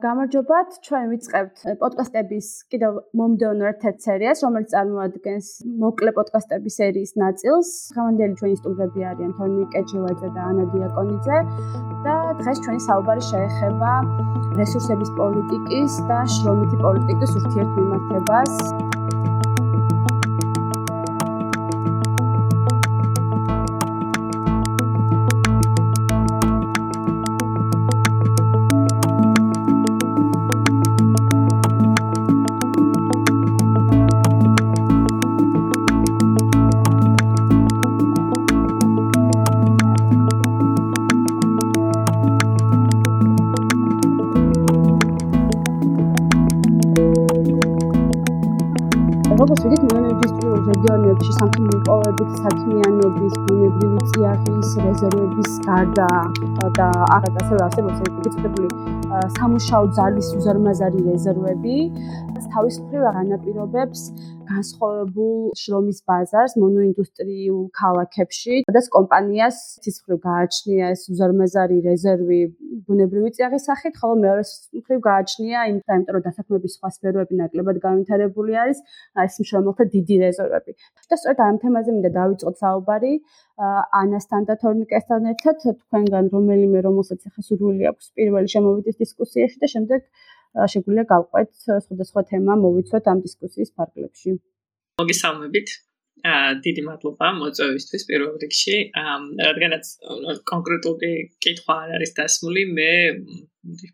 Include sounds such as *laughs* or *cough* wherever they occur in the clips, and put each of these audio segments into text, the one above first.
გამარჯობათ, ჩვენ ვიწყებთ პოდკასტების კიდევ მომდევნო ერთ-ერთ სერიას, რომელიც წარმოადგენს მოკლე პოდკასტების სერიის ნაწილს. გამანდელი ჩვენი სტუმრები არიან თორნი კეჩევაძე და ანა დიაკონიძე და დღეს ჩვენი საუბარი შეეხება რესურსების პოლიტიკის და შრომითი პოლიტიკის ურთიერთმემართებას. და აღარ ასევე არსებობს ერთი წუთებული სამუშაო ძალის უზარმაზარი რეზერვები. თავის მხრივ აღანაპირობებს განსხვავებულ შრომის ბაზარს მონოინდუსტრიულ ქალაქებში, სადაც კომპანიას ციცხვრივ გააჩნია ეს უზარმაზარი რეზერვი ბუნებრივი წიაღის სახით, ხოლო მეორე მხრივ გააჩნია იმიტომ, რომ დასაქმების სხვა სფეროები ნაკლებად განვითარებული არის, ეს მშრომელთა დიდი რეზერვები. და სწორედ ამ თემაზე მინდა დავიწყოთ საუბარი ანასთან და თორნიკესთან ერთად, თქვენგან რომელიმე რომელსაც ახლა სურვილი აქვს პირველი შემოვიდეს დისკუსიაში და შემდეგ შეგვიძლია გავყვეთ სხვადასხვა თემა მოვიცოთ ამ დისკუსიის ფარგლებში. მოგესალმებით. აა დიდი მადლობა მოწვევისთვის პირველ რიგში. აა რადგანაც კონკრეტული კითხვა არ არის დასმული, მე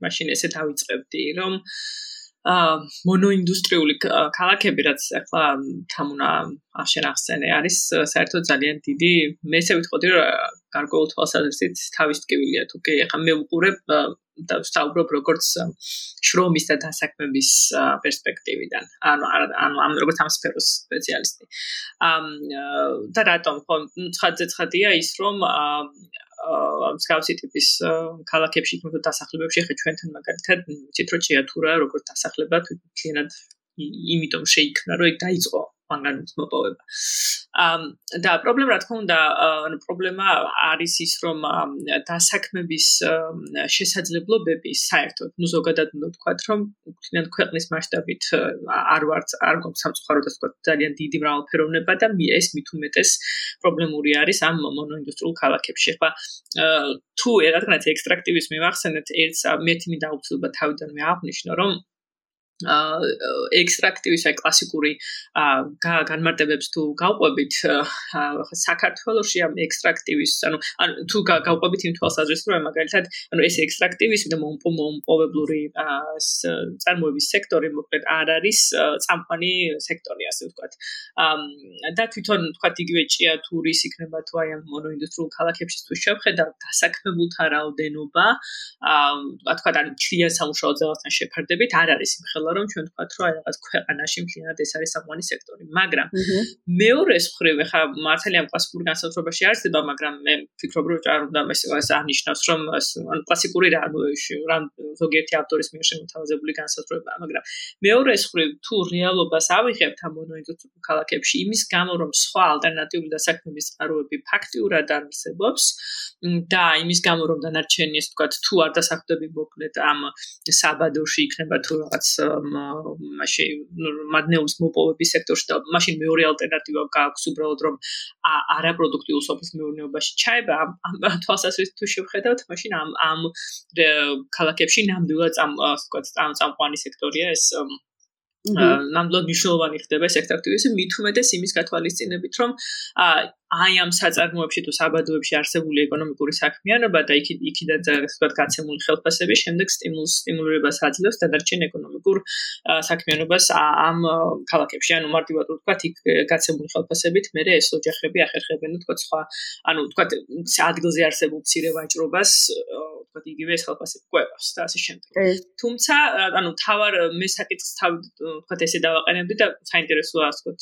მაშინ ესე დავიწყებდი, რომ აა მონოინდუსტრიული ქალაქები რაც ახლა თამუნა აღშენ ახსენე არის საერთოდ ძალიან დიდი მე ესე ვიტყოდი რომ გარკვეულ თვალსაზრისით თავის ტკივილია თუ კი ახლა მე ვუყურებ და ვსაუბრობ როგორც შრომის და დასაქმების პერსპექტივიდან. ანუ ანუ ამ როგორც ამ სფეროს სპეციალისტი. ამ და რატომ? ხო ცხადზე ცხადია ის რომ მსგავსი ტიპის ქალაქებში თუმცა დასახლებებში ხე ჩვენთან მაგალითად ვიცით რომ ჭიათურა როგორც დასახლება თვითონად იმიტომ შეიქმნა რომ ეგ დაიწყო მანგანის მოპოვება. ამ და პრობლემა რა თქმა უნდა, ანუ პრობლემა არის ის, რომ დასაქმების შესაძლებლობები საერთოდ, ну ზოგადად უნდა ვთქვათ, რომ თუნდაც ქვეყნის მასშტაბით არ ვარც არ გვაქვს სამწუხარო და თქვა ძალიან დიდი მრავალფეროვნება და ეს მით უმეტეს პრობლემური არის ამ მონოინდუსტრიულ ქალაქებში. ხა თუ რადგანაც ექსტრაქტივის მივახსენეთ, ერთს მეთი მინდა აუცილებლად თავიდანვე აღნიშნო, რომ ექსტრაქტივის აი კლასიკური განმარტებებს თუ გავყვებით საქართველოსში ამ ექსტრაქტივის ანუ ანუ თუ გავყვებით იმ თვალსაზრისით რომ მაგალითად ანუ ეს ექსტრაქტივიზმი და მომპოვებლური წარმოების სექტორი მოკლედ არ არის წამყვანი სექტორი ასე ვთქვათ. და თვითონ ვთქვათ იგივე ჭიათურის იქნება თუ აი ამ მონოინდუსტრიულ ქალაქებში თუ შევხედავ დასაქმებულთა რაოდენობა აა ვთქვათ ანუ ჩლიან სამუშაო ძალასთან შეფარდებით არ არის იმ ხელა რომ ჩვენ თქვათ რომ აი რაღაც ქვეყანაში მთლიანად ეს არის საყვანი სექტორი. მაგრამ მეორე მხრივ ხა მართალია კლასიკური განსაზღვრებაში არსება მაგრამ მე ვფიქრობ რომ არ უნდა ეს აღნიშნავს რომ ან კლასიკური რა რა ზოგიერთი ავტორის მიერ შემოთავაზებული განსაზღვრება მაგრამ მეორე მხრივ თუ რეალობას ავიღებთ ამ მონოინდუსტრიულ ქალაქებში იმის გამო რომ სხვა ალტერნატიული დასაქმების წყაროები ფაქტიურად არსებობს და იმის გამო რომ დანარჩენი ეს თქვათ თუ არ დასაქმდები მოკლედ ამ საბადოში იქნება თუ რაღაც მაშინ მადნეულის მოპოვების სექტორში და მაშინ მეორე ალტერნატივა გააქვს უბრალოდ რომ არაპროდუქტიულ სოფლის მეურნეობაში ჩაება ამ თვალსაზრისით თუ შევხედავთ მაშინ ამ ამ ქალაქებში ნამდვილად ამ ვთქვათ ამ წამყვანი სექტორია ეს ნამდვილად მნიშვნელოვანი ხდება ეს მით უმეტეს იმის გათვალისწინებით რომ აი ამ საწარმოებში თუ საბადოებში არსებული ეკონომიკური საქმიანობა და იქ იქიდან ზოგადად გაცემული ხელფასები შემდეგ სტიმულს სტიმულირებას აძლევს დადარჩენ ეკონომიკურ საქმიანობას ამ ქალაქებში. ანუ მარტივად ვთქვათ იქ გაცემული ხელფასებით მე ეს ოჯახები ახერხებენ ვთქვათ სხვა ანუ ვთქვათ ადგილზე არსებულ მცირე ვაჭრობას ვთქვათ იგივე ეს ხელფასები ყვევას და ასე შემდეგ. თუმცა ანუ თავარ მე საკითხს თავ ვთქვათ ესე დავაყენებდი და საინტერესოა ვთქვათ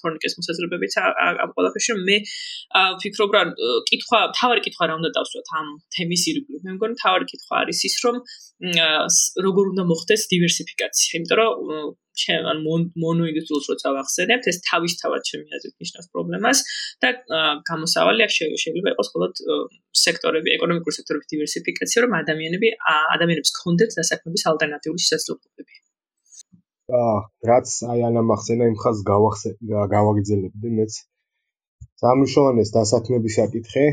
თორნიკეს მოსაზრებებიც ამ ყველაფერში მე ვფიქრობ რა კითხვა თავარი კითხვა რა უნდა დავსვათ ამ თემის ირგვლივ. მე მგონი თავარი კითხვა არის ის რომ როგორ უნდა მოხდეს დივერსიფიკაცია. იმიტომ რომ ჩემ ან მონოინდუსტრიულს როცა ვახსენებთ ეს თავისთავად ჩემი აზრით ნიშნავს პრობლემას და გამოსავალი აქ შეიძლება იყოს მხოლოდ სექტორები ეკონომიკური სექტორების დივერსიფიკაცია რომ ადამიანები ადამიანებს კონდეთ დასაქმების ალტერნატიული შესაძლებლობები. აა რაც აი ანა მახსენა იმ ხაზს გავაგრძელებდი მეც სამუშაოანეს დასაქმების საკითხი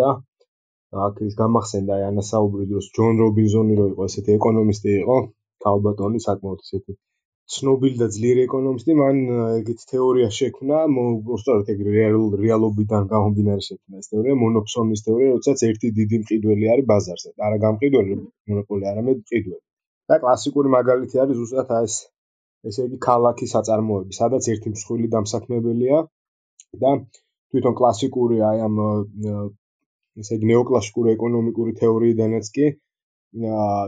და აქ ის გამახსენდა აი ანა საუბრი დროს ჯონ რობინზონი რო იყო ესეთი ეკონომისტი იყო კალბატონი საკმაოდ ესეთი ცნობილი და ძლიერი ეკონომისტი მან ეგეთ თეორია შექმნა უბრალოდ ეგ რეალობიდან გამომდინარე შექმნა ეს თეორია მონოფსონის თეორია როდესაც ერთი დიდი მყიდველი არის ბაზარზე. არა გამყიდველი მონოპოლი არამედ მყიდველი. და კლასიკური მაგალითი არის ზუსტად ეს ესე იგი ქალაქის აწარმოები, სადაც ერთი მსხვილი დამსაქმებელია და თვითონ კლასიკური აი ამ ესე იგი ნეოკლასიკური ეკონომიკური თეორიიდანაც კი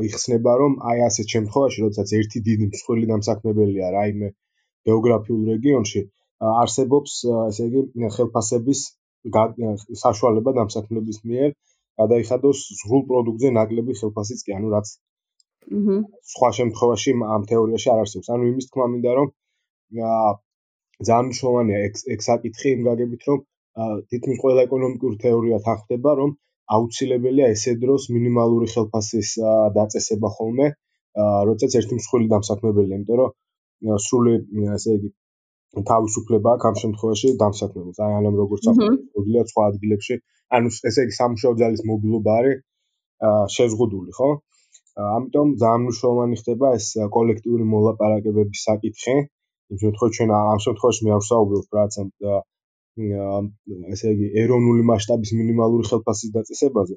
იხსნება რომ აი ასეთ შემთხვევაში, როდესაც ერთი დიდი მსხვილი დამსაქმებელია რაიმე გეოგრაფიულ რეგიონში, არსებობს ესე იგი ხელფასების საშუალება დამსაქმების მიერ გადაიხადოს სრულ პროდუქტზე ნაკლები ხელფასიც კი, ანუ რაც აჰა. სხვა შემთხვევაში ამ თეორიაში არ არსებობს. ანუ იმის თქმა მინდა რომ აა ძალიან მნიშვნელოვანია ეგ ეგ საკითხი იმ გაგებით რომ თითქმის ყველა ეკონომიკური თეორია თანხდება რომ აუცილებელია ესე დროს მინიმალური ხელფასის დაწესება ხოლმე, როდესაც ერთი მსხვილი დამსაქმებელია, იმიტომ რომ სრული ესე იგი თავისუფლება აქვს ამ შემთხვევაში დამსაქმებელს. აი ანამ როგორც აღნიშნულია სხვა ადგილებში, ანუ ესე იგი სამუშაო ძალის მობილობა არის შეზღუდული, ხო? ამიტომ ძალიან მნიშვნელოვანი ხდება ეს კოლექტიური მოლაპარაკებების საკითხი. იმ შემთხვევაში ჩვენ ამ შემთხვევაში მე არ ვსაუბრობ რაც ესე იგი ეროვნული მასშტაბის მინიმალური ხელფასის დაწესებაზე,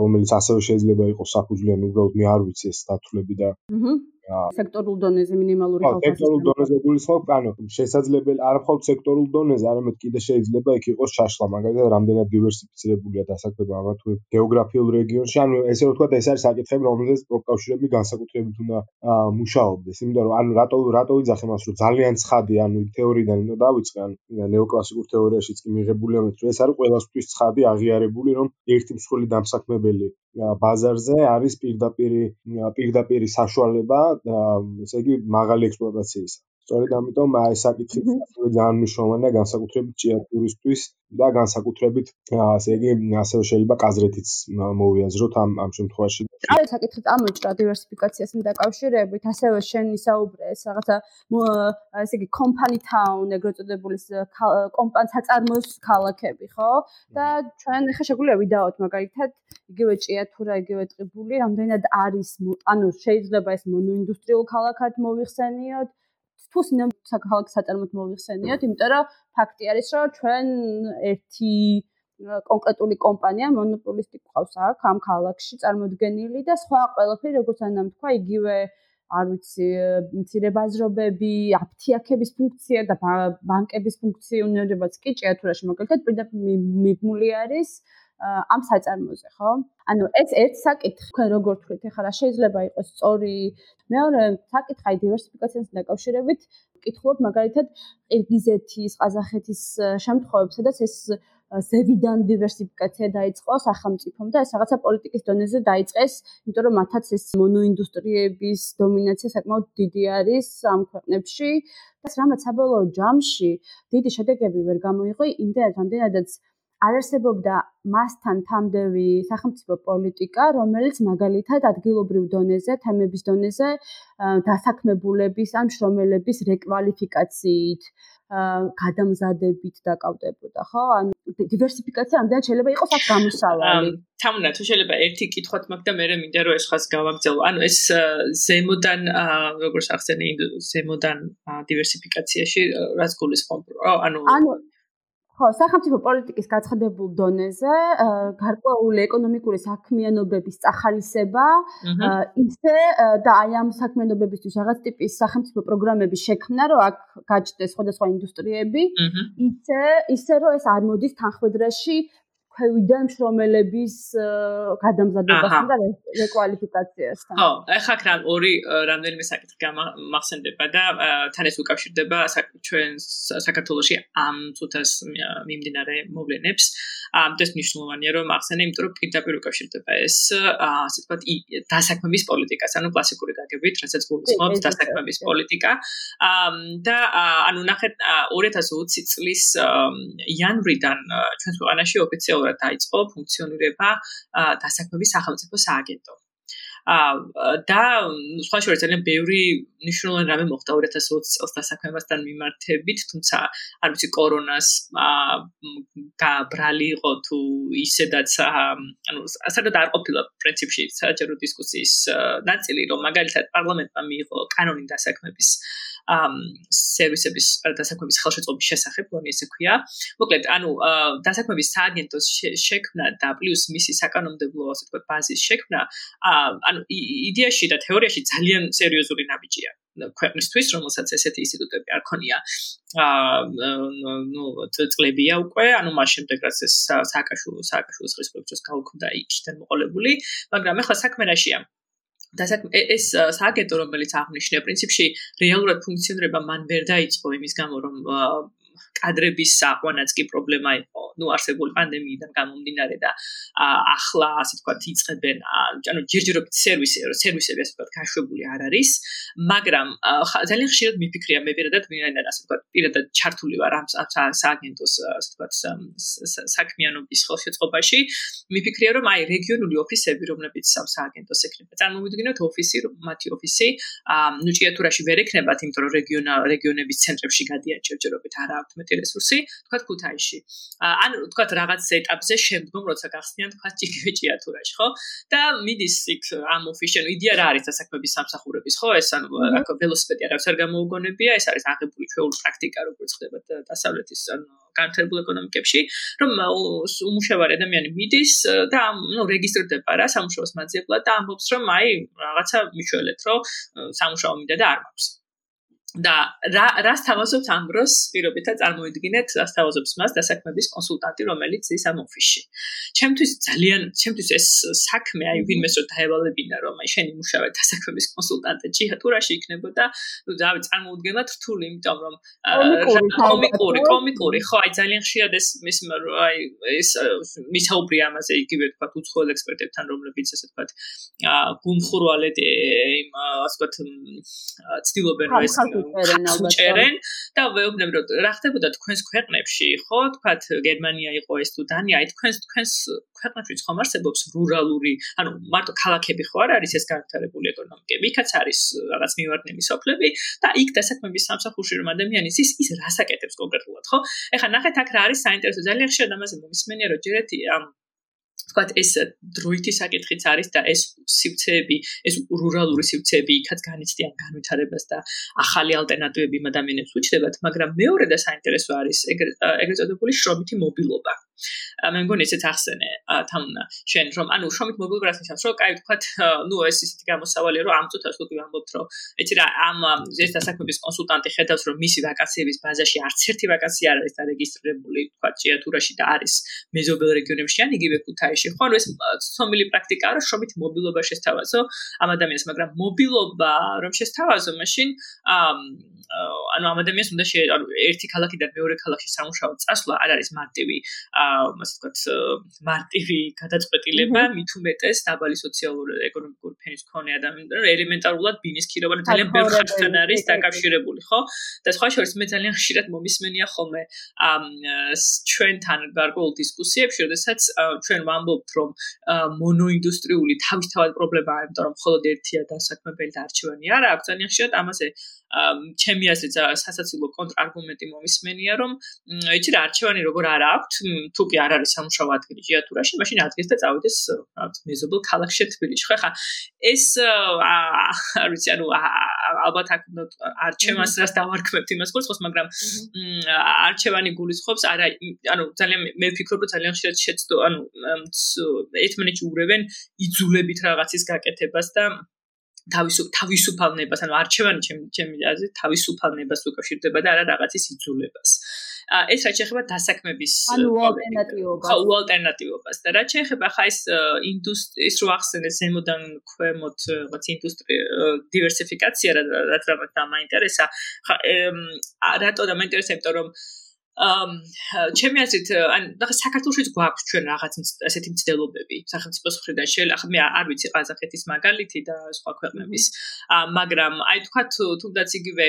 რომელიც ასევე შეიძლება იყოს საფუძვლიანი, უბრალოდ მე არ ვიცი ეს დათვლები და აჰა სექტორულ დონეზე მინიმალური ხალხი. სექტორულ დონეზე გულისხმობ, ანუ შესაძლებელი არ მხოლოდ სექტორულ დონეზე, არამედ კიდე შეიძლება იქ იყოს შაშლა, მაგალითად, რამდენად დივერსიფიცირებულია დასაქმება ამა თუ გეოგრაფიულ რეგიონში, ანუ ესე რომ ვთქვა, ეს არის საკითხები, რომელზეც პროფკავშირები განსაკუთრებით უნდა მუშაობდეს, იმიტომ რომ ანუ რატო რატო ვიძახე მას, რომ ძალიან ცხადი, ანუ თეორიიდან უნდა დავიწყე, ანუ ნეოკლასიკურ თეორიაშიც კი მიღებული ამით, რომ ეს არის ყველასთვის ცხადი აღიარებული, რომ ერთი მსხვილი დამსაქმებელი ბაზარზე არის პირდაპირ პირდაპირ საშუალება ესე იგი მაღალი ექსპლუატაციის. სწორედ ამიტომ აი საკითხი ძალიან მნიშვნელოვანია განსაკუთრებით ჭიათურისთვის და განსაკუთრებით ასე იგი ასევე შეიძლება კაზრეთიც მოვიაზროთ ამ ამ შემთხვევაში. აი საკითხი წამოჭრა დივერსიფიკაციასთან დაკავშირებით, ასევე შენ ისაუბრე ეს რაღაცა ესე იგი company town ეგრეთ წოდებული კომპანია საწარმოს ქალაქები, ხო? და ჩვენ ახლა შეგვიძლია ვიდაოთ მაგალითად იგივე ჭიათურა, იგივე ტყიბული, რამდენად არის ანუ შეიძლება ეს მონოინდუსტრიულ ქალაქად მოიხსენიოთ თუ საქართველოს საწარმოდ მოიხსენიოთ, იმიტომ რომ ფაქტი არის, რომ ჩვენ ერთი კონკრეტული კომპანია მონოპოლისტი ყავს აქ ამ ქალაქში წარმოდგენილი და სხვა ყველაფერი როგორც ანამ თქვა, იგივე არ ვიცი, მცირე ბაზრობები, აფთიაქების ფუნქცია და ბანკების ფუნქციონირებაც კი ჭიათურაში მაგალითად პირდაპირ მიბმული არის. ამ საწარმოზე, ხო? ანუ ეს ერთ საკითხი, თქვენ როგორ თქვით, ეხლა რა შეიძლება იყოს სწორი მეორე საკითხი დივერსიფიკაციასთან დაკავშირებით, ვკითხულობ მაგალითად ყირგიზეთის, ყაზახეთის შემთხვევებს, სადაც ეს ზევიდან დივერსიფიკაცია დაიწყო სახელმწიფომ და ეს რაღაცა პოლიტიკის დონეზე დაიწყეს, იმიტომ რომ მათაც ეს მონოინდუსტრიების დომინაცია საკმაოდ დიდი არის ამ ქვეყნებში. და რამაც საბოლოო ჯამში დიდი შედეგები ვერ გამოიღო, იმდენად რამდენადაც არ არსებობდა მასთან თამდევი სახელმწიფო პოლიტიკა, რომელიც მაგალითად ადგილობრივ დონეზე, თემების დონეზე დასაქმებულების ან შრომელების რეკვალიფიკაციით, გადამზადებით დაკავდებოდა, ხო? ანუ დივერსიფიკაცია ამდენად შეიძლება იყოს აქ გამოსავალი. თამნა, თუ შეიძლება ერთი კითხვათ მაგ და მე მინდა რომ ეს ხას გავაგზავნო. ანუ ეს ზემოდან როგორც ახსენე ზემოდან დივერსიფიკაციაში რაც გულისხმობ, ანუ ანუ ხო, სახელმწიფო პოლიტიკის გაცხადებულ დონეზე გარკვეული ეკონომიკური საქმიანობების წახალისება, ისე და აი ამ საქმიანობებისთვის რაღაც ტიპის სახელმწიფო პროგრამების შექმნა, რომ აქ გაჩნდეს სხვადასხვა ინდუსტრიები, ისე ისე რომ ეს არ მოდის თანხმედრაში ქვევიდან შრომელების გადამზადებასთან და რეკვალიფიკაციასთან. ხო, ახლა რა ორი რამდენიმე საკითხი გამახსენდება და თან ეს უკავშირდება ჩვენ საქართველოსი ამ წუთას მიმდინარე მოვლენებს. ამ ეს მნიშვნელოვანია რომ ახსენე, იმიტომ რომ პირდაპირ უკავშირდება ეს ასე ვთქვათ დასაქმების პოლიტიკას, ანუ კლასიკური გაგებით, რასაც გულისხმობს დასაქმების პოლიტიკა. და ანუ ნახეთ 2020 წლის იანვრიდან ჩვენს ქვეყანაში ოფიციალურად ფაქტობრივად დაიწყო ფუნქციონირება დასაქმების სახელმწიფო სააგენტო. აა და სხვა შორის ძალიან ბევრი ნიშნულოვანი რამე მოხდა 2020 წელს დასაქმებასთან მიმართებით, თუმცა არ ვიცი კორონას აა გაბრალი იყო თუ ისედაც ანუ საერთოდ არ ყოფილა პრინციპში საჯარო დისკუსიის ნაწილი, რომ მაგალითად პარლამენტმა მიიღო კანონი დასაქმების სერვისების დასაქმების ხელშეწყობის შესახებ, რომ ისე ქვია. მოკლედ, ანუ დასაქმების სააგენტოს შექმნა და პლუს მისი საკანონმდებლო, ასე ვთქვათ, ბაზის შექმნა, ანუ იდეაში და თეორიაში ძალიან სერიოზული ნაბიჯია. ქვეყნისთვის, რომელსაც ესეთი ინსტიტუტები არ ქონია. აა ნუ წლებია უკვე, ანუ მას შემდეგ რაც ეს სააკაშვილო სააკაშვილოს ხელშეწყობის გაუქმდა იქიდან მოყოლებული, მაგრამ ახლა საქმე რაშია? და ეს სააგენტო რომელიც აღნიშნე პრინციპში რეალურად ფუნქციონირება მან ვერ დაიწყო იმის გამო რომ კადრების საყვანაც კი პრობლემა იყო. ნუ არსებული პანდემიიდან გამომდინარე და ახლა ასე ვთქვათ იწყებენ ანუ ჯერჯერობით სერვისი სერვისები ასე ვთქვათ გაშვებული არ არის მაგრამ ძალიან ხშირად მიფიქრია მე პირადად ვინაიდან ასე ვთქვათ პირადად ჩართული ვარ ამ სააგენტოს ასე ვთქვათ საქმიანობის ხელშეწყობაში მიფიქრია რომ აი რეგიონული ოფისები რომლებიც სამ სააგენტოს ექნება წარმოვიდგინოთ ოფისი მათი ოფისი ნუ ჭიათურაში ვერ ექნებათ იმიტომ რომ რეგიონა რეგიონების ცენტრებში გადიან ჯერჯერობით არა აქვთ მეტი რესურსი თქვათ ქუთაისში ან თქვათ რაღაც ეტაპზე შემდგომ როცა გახსნიან თქვათ ჭიქი ჭიათურაში ხო? და მიდის იქ ამ ოფისში ნუ იდეა რა არის დასაქმების სამსახურების ხო? ეს ანუ აქ ველოსიპედი არავის არ გამოუგონებია ეს არის აღებული ჩვეულის პრაქტიკა როგორც ხდება დასავლეთის ანუ განვითარებულ ეკონომიკებში რომ უმუშავარი ადამიანი მიდის და ნუ რეგისტრდება რა სამუშაოს მაძიებლად და ამბობს რომ აი რაღაცა მიშველეთ რომ სამუშაო მინდა და არ მაქვს და რა რას თავაზობთ ამ დროს პირობითა წარმოიდგინეთ რას თავაზობს მას დასაქმების კონსულტანტი რომელიც ის ამ ოფისში. ჩემთვის ძალიან ჩემთვის ეს საქმე აი ვინმეს რო დაევალებინა რომ აი შენი მუშაობა დასაქმების კონსულტანტი ჯიჰატურაში იქნებოდა ნუ დავი წარმოუდგენლად რთული იმიტომ რომ კომიკური კომიკური ხო აი ძალიან ხშირად ეს მის აი ეს მისაუბრი ამაზე იგივე თქვა უცხოელ ექსპერტებთან რომლებიც ასე თქვა გუმხურვალეთ იმ ასე თქვა ცდილობენ რომ ეს წერენ და ვეუბნებ რომ რა ხდებოდა თქვენს ქვეყნებში ხო? თქვათ გერმანია იყო ეს თუ დანია აი თქვენს თქვენს ქვეყნებში ხომ არსებობს რურალური ანუ მარტო ქალაქები ხო არ არის ეს განვითარებული ეკონომიკები იქაც არის რაღაც მივარდნები სოფლები და იქ დასაქმების სამსახურში რომ ადამიანის ის ის რასაკეთებს კონკრეტულად ხო? ეხლა ნახეთ აქ რა არის საინტერესო. ძალიან ხშირად ამაზე მომისმენია რომ ჯერეთი ამ ვთქვათ ეს დროითი საკითხიც არის და ეს სივრცეები ეს რურალური სივრცეები იქაც განიცდიან განვითარებას და ახალი ალტერნატივები ადამიანებს უჩნდებათ მაგრამ მეორე და საინტერესო არის ეგრეთ წოდებული შრომითი მობილობა მე მგონი ესეც ახსენე თამნა შენ რომ ანუ შრომით მობილობა რას ნიშნავს რომ კაი ვთქვათ ნუ ეს ისეთი გამოსავალია რომ ამ წუთას უკვე ვამბობთ რომ ეცი რა ამ ეს დასაქმების კონსულტანტი ხედავს რომ მისი ვაკანსიების ბაზაში არც ერთი ვაკანსია არ არის დარეგისტრირებული ვთქვათ ჭიათურაში და არის მეზობელ რეგიონებში ან იგივე ქუთაისში. ხო ანუ ეს ცნობილი პრაქტიკაა რომ შრომით მობილობა შესთავაზო. ამ ადამიანს მაგრამ მობილობა რომ შესთავაზო მაშინ ანუ ამ ადამიანს უნდა შე ანუ ერთი ქალაქიდან მეორე ქალაქში სამუშაო წასვლა არ არის მარტივი აა ასე ვთქვათ მარტივი გადაწყვეტილება მით უმეტეს დაბალი სოციალური ეკონომიკური ფენის მქონე ადამიანს ელემენტარულად ბინის ქირობა ძალიან ბევრ ხალხთან არის დაკავშირებული ხო? და სხვა შორის მე ძალიან ხშირად მომისმენია ხოლმე ამ ჩვენთან გარკვეულ დისკუსიებში როდესაც ჩვენ ვამბობთ რომ მონოინდუსტრიული თავისთავად პრობლემაა იმიტომ რომ მხოლოდ ერთია დასაქმებელი და არჩევანი არა აქვს ძალიან ხშირად ამაზე ჩემი აზრით სასაცილო კონტრარგუმენტი მომისმენია რომ იცი რა არჩევანი როგორ არ აქვს თუ კი არ არის სამუშაო ადგილი ჯიათურაში მაშინ ადგეს და წავიდეს მეზობელ ქალაქში თბილისში. ხო ხა ეს არ ვიცი ანუ ალბათ აქ არჩევანს რას დავარქმევთ იმას გულისხმობს მაგრამ არჩევანი გულისხმობს არა ანუ ძალიან მე ვფიქრობ რომ ძალიან ხშირად შეცდო ანუ ერთმანეთს უბრევენ იძულებით რაღაცის გაკეთებას და თავისუფ თავისუფალნებას ანუ არჩევანი ჩემი ჩემი აზრით თავისუფალნებას უკავშირდება და არა რაღაცის იძულებას. ეს რაც შეეხება დასაქმების ანუ ალტერნატივობას. ხო, ალტერნატივობას. და რაც შეეხება ხა ეს ინდუსტრიის რო ახსენე ზემოდან ქვემოთ რაღაც ინდუსტრია დივერსიფიკაცია რაც რაღაც დამაინტერესა. ხა რატო დამაინტერესა, იმიტომ რომ ჩემი აზრით ან ნახე საქართველოშიც გვაქვს ჩვენ რაღაც ასეთი მცდელობები სახელმწიფოს მხრიდან შეიძლება მე არ ვიცი ყაზახეთის მაგალითი და სხვა ქვეყნების. მაგრამ აი თქვა თუნდაც იგივე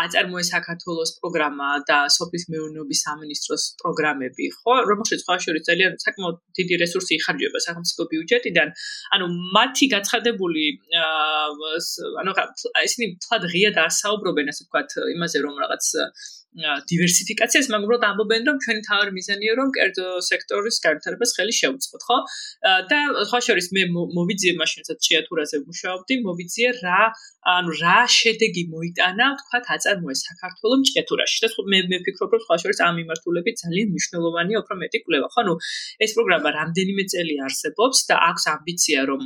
აწარმოე საქართველოს პროგრამა და სოფლის მეურნეობის სამინისტროს პროგრამები ხო? რომელშიც სხვა შორის ძალიან საკმაოდ დიდი რესურსი იხარჯება სახელმწიფო ბიუჯეტიდან. ანუ მათი გაცხადებული ანუ ისინი თლად ღია და ასაუბრობენ ასე თქვა იმაზე რომ რაღაც დივერსიფიკაციას, მაგრამ უბრალოდ ამბობენ, რომ ჩვენი თავი მიზანია, რომ კერძო სექტორის განვითარებას ხელი შეუწყოთ, ხო? და სხვა შორის მე მოვიძიე მაშინაც ჭიათურაზე მუშაობდი, მოვიძიე რა, ანუ რა შედეგი მოიტანა, თქვა, აწარმოე საქართველოს ჭიათურაში. და მე მე ვფიქრობ, რომ სხვა შორის ამ მიმართულებით ძალიან მნიშვნელოვანია უფრო მეტი კვლევა, ხო? ანუ ეს პროგრამა რამდენიმე წელი არსებობს და აქვს ამბიცია, რომ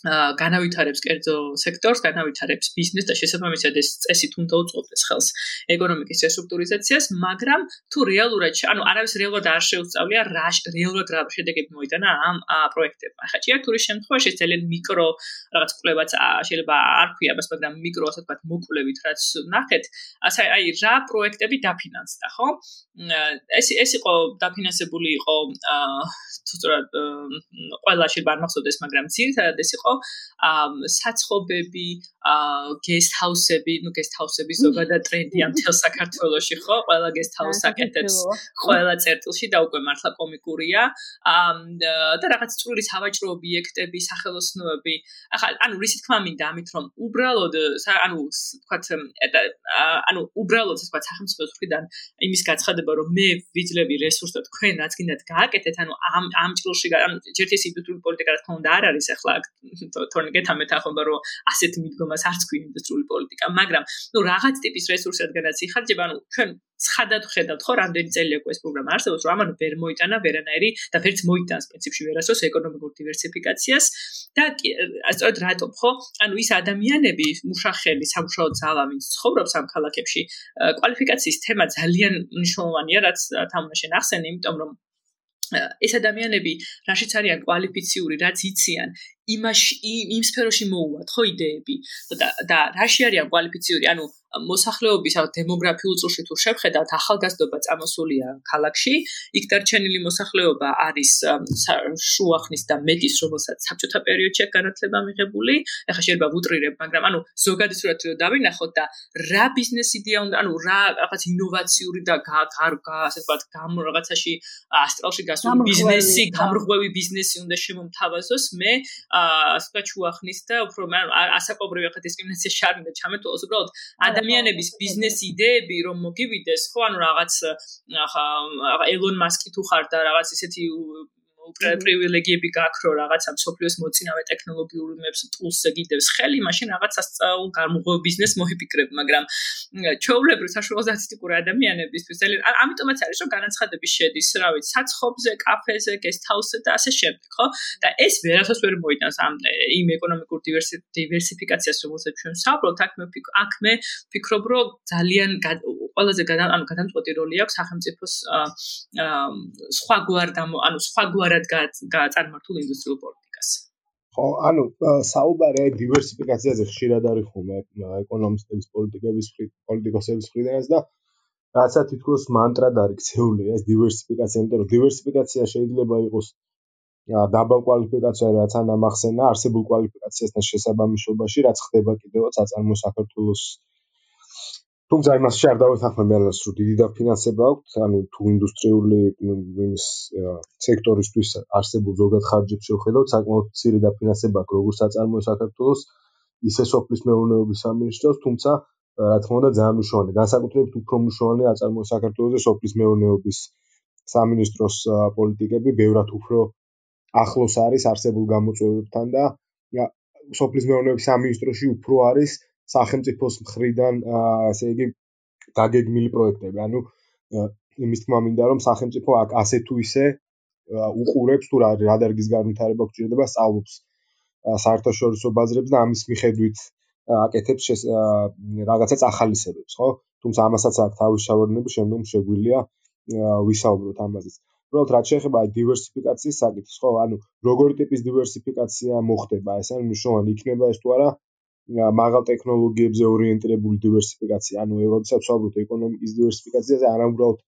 განავითარებს კერძო სექტორს, განავითარებს ბიზნესს და შესაბამისად ეს წესით უნდა უწყობდეს ხელს ეკონომიკის რესტრუქტურიზაციას, მაგრამ თუ რეალურად, ანუ არავის რეალურად არ შეუსწავლია რა რეალურად რა შედეგები მოიტანა ამ პროექტებმა. ხა ჭიათურის შემთხვევაში ძალიან მიკრო რაღაც კვლევაც შეიძლება არ ქვია, მაგრამ მიკრო ასე ვთქვათ, მოკვლევით რაც ნახეთ, ასე აი რა პროექტები დაფინანსდა, ხო? ეს ეს იყო დაფინანსებული იყო აა თუ სწორად ყველაში არ მახსოვდეს, მაგრამ ძირითადად ეს იყო იყო საცხობები, ну guest house-ები ზოგადად ტრენდია მთელ საქართველოში, ხო? ყველა house აკეთებს ყველა წერტილში და უკვე მართლა კომიკურია. და რაღაც წვრილი სავაჭრო ობიექტები, სახელოსნოები. ახლა ანუ რისი თქმა მინდა ამით რომ უბრალოდ ანუ თქვათ ანუ უბრალოდ თქვათ სახელმწიფოს მხრიდან იმის გაცხადება რომ მე ვიძლევი რესურსს და თქვენ რაც გინდათ გააკეთეთ, ანუ ამ ამ ჭრილში ანუ ჯერ ეს ინდუსტრიული პოლიტიკა რა თქმა უნდა არ არის ახლა თორნიკეთ ამეთახობა რომ ასეთ მიდგომას არც ქვია ინდუსტრიული პოლიტიკა, მაგრამ ნუ რაღაც ტიპის რესურსი რადგანაც იხარჯება, ანუ ჩვენ ცხადად ხედავთ ხო რამდენი წელი აქვს ეს პროგრამა არსებობს, რომ ამან ვერ მოიტანა ვერანაირი და ვერც მოიტანს პრინციპში ვერასოს ეკონომიკურ დივერსიფიკაციას და სწორედ რატომ ხო? ანუ ის ადამიანები, მუშახელი, სამუშაო ძალა, ვინც ცხოვრობს ამ ქალაქებში, კვალიფიკაციის თემა ძალიან მნიშვნელოვანია, რაც თამაშენ ახსენე, იმიტომ რომ ეს ადამიანები რაშიც არიან კვალიფიციური, რაც იციან, იმაში იმ სფეროში მოუვათ ხო იდეები? და და რაში არიან კვალიფიციური, ანუ მოსახლეობის ან დემოგრაფიულ წრეში თუ შევხედავთ ახალგაზრდობა წამოსულია ქალაქში. იქ დარჩენილი მოსახლეობა არის შუახნის და მეტის რომელსაც საბჭოთა პერიოდში განათლება მიღებული. ეხლა შეიძლება ვუტრირებ მაგრამ ანუ ზოგადი სურათი რო დავინახოთ და რა ბიზნეს იდეა უნდა ანუ რა რაღაც ინოვაციური და გარგა ასე ვთქვათ გამ რაღაცაში ასტრალში გასული ბიზნესი გამრღვევი ბიზნესი უნდა შემომთავაზოს. მე ასე ვთქვათ შუახნის და უფრო ასაკობრივი ხა დისკრიმინაცია შარმინდა ჩამეთვალოს უბრალოდ ადამიანების ბიზნეს იდეები რომ მოგივიდეს ხო ანუ რაღაც ახლა ელონ მასკი თუ ხარ და რაღაც ისეთი პრივილეგიები გაქვს რომ რაღაცა სოფლიოს მოწინავე ტექნოლოგიურებს ტულს გიდევს ხელი, მაშინ რაღაც სასწაულ გამღო ბიზნეს მოიფიქრებ, მაგრამ ჩაულებრივ საშუალო სტატისტიკური ადამიანებისთვის ძალიან ამიტომაც არის რომ განაცხადები შედის, რა ვიცი, საცხობზე, კაფეზე, გესტჰაუსზე და ასე შემდეგ, ხო? და ეს ვერასოდეს ვერ მოიტანს ამ იმ ეკონომიკურ დივერსიფიკაციას, რომელსაც ჩვენ საუბრობთ, აქ მე აქ მე ვფიქრობ, რომ ძალიან ყველაზე ანუ გადამწყვეტი როლი აქვს სახელმწიფოს სხვა გვარ და ანუ სხვა გვარად გაწარმართულ ინდუსტრიულ პოლიტიკას. ხო, ანუ საუბარი აი დივერსიფიკაციაზე ხშირად არის ხომ ეკონომისტების პოლიტიკების პოლიტიკოსების მხრიდანაც და რაცა თითქოს მანტრად არის ქცეული ეს დივერსიფიკაცია, იმიტომ რომ დივერსიფიკაცია შეიძლება იყოს დაბალ კვალიფიკაციაზე რაც ანამახსენა არსებულ კვალიფიკაციასთან შესაბამისობაში რაც ხდება კიდევაც აწარმო საქართველოს თუმცა იმას შეარ დავეთანხმებ მეალას რომ დიდი დაფინანსება აქვს ანუ თუ ინდუსტრიული იმის სექტორისთვის არსებულ ზოგად ხარჯებს შევხედოთ საკმაოდ მცირე დაფინანსება აქვს როგორც აწარმოო საქართველოს ისე სოფლის მეურნეობის სამინისტროს თუმცა რა თქმა უნდა ძალიან მნიშვნელოვანია განსაკუთრებით უფრო მნიშვნელოვანია აწარმოო საქართველოს სოფლის მეურნეობის სამინისტროს პოლიტიკები ბევრად უფრო ახლოს არის არსებულ გამოწვევებთან და სოფლის მეურნეობის სამინისტროში უფრო არის სახელმწიფოს მხრიდან ესე იგი დაგეგმილი პროექტები. ანუ იმის თქმა მინდა რომ სახელმწიფო ასე თუ ისე უყურებს თუ რა რადარგის განვითარება გჭირდება სწავლობს საერთაშორისო ბაზრებს და ამის მიხედვით აკეთებს რაღაცა წახალისებებს, ხო? თუმცა ამასაც აქვს თავის შავარდნები, შემდგომ შეგვიძლია ვისაუბროთ ამაზეც. უბრალოდ რაც შეეხება დივერსიფიკაციის საკითხს, ხო, ანუ როგორი ტიპის დივერსიფიკაცია მოხდება, ეს არის მნიშვნელოვანი იქნება ეს თუ არა მაღალ ტექნოლოგიებზე ორიენტირებული დივერსიფიკაცია, ანუ როდესაც ვსაუბრობთ ეკონომიკის დივერსიფიკაციაზე, არა უბრალოდ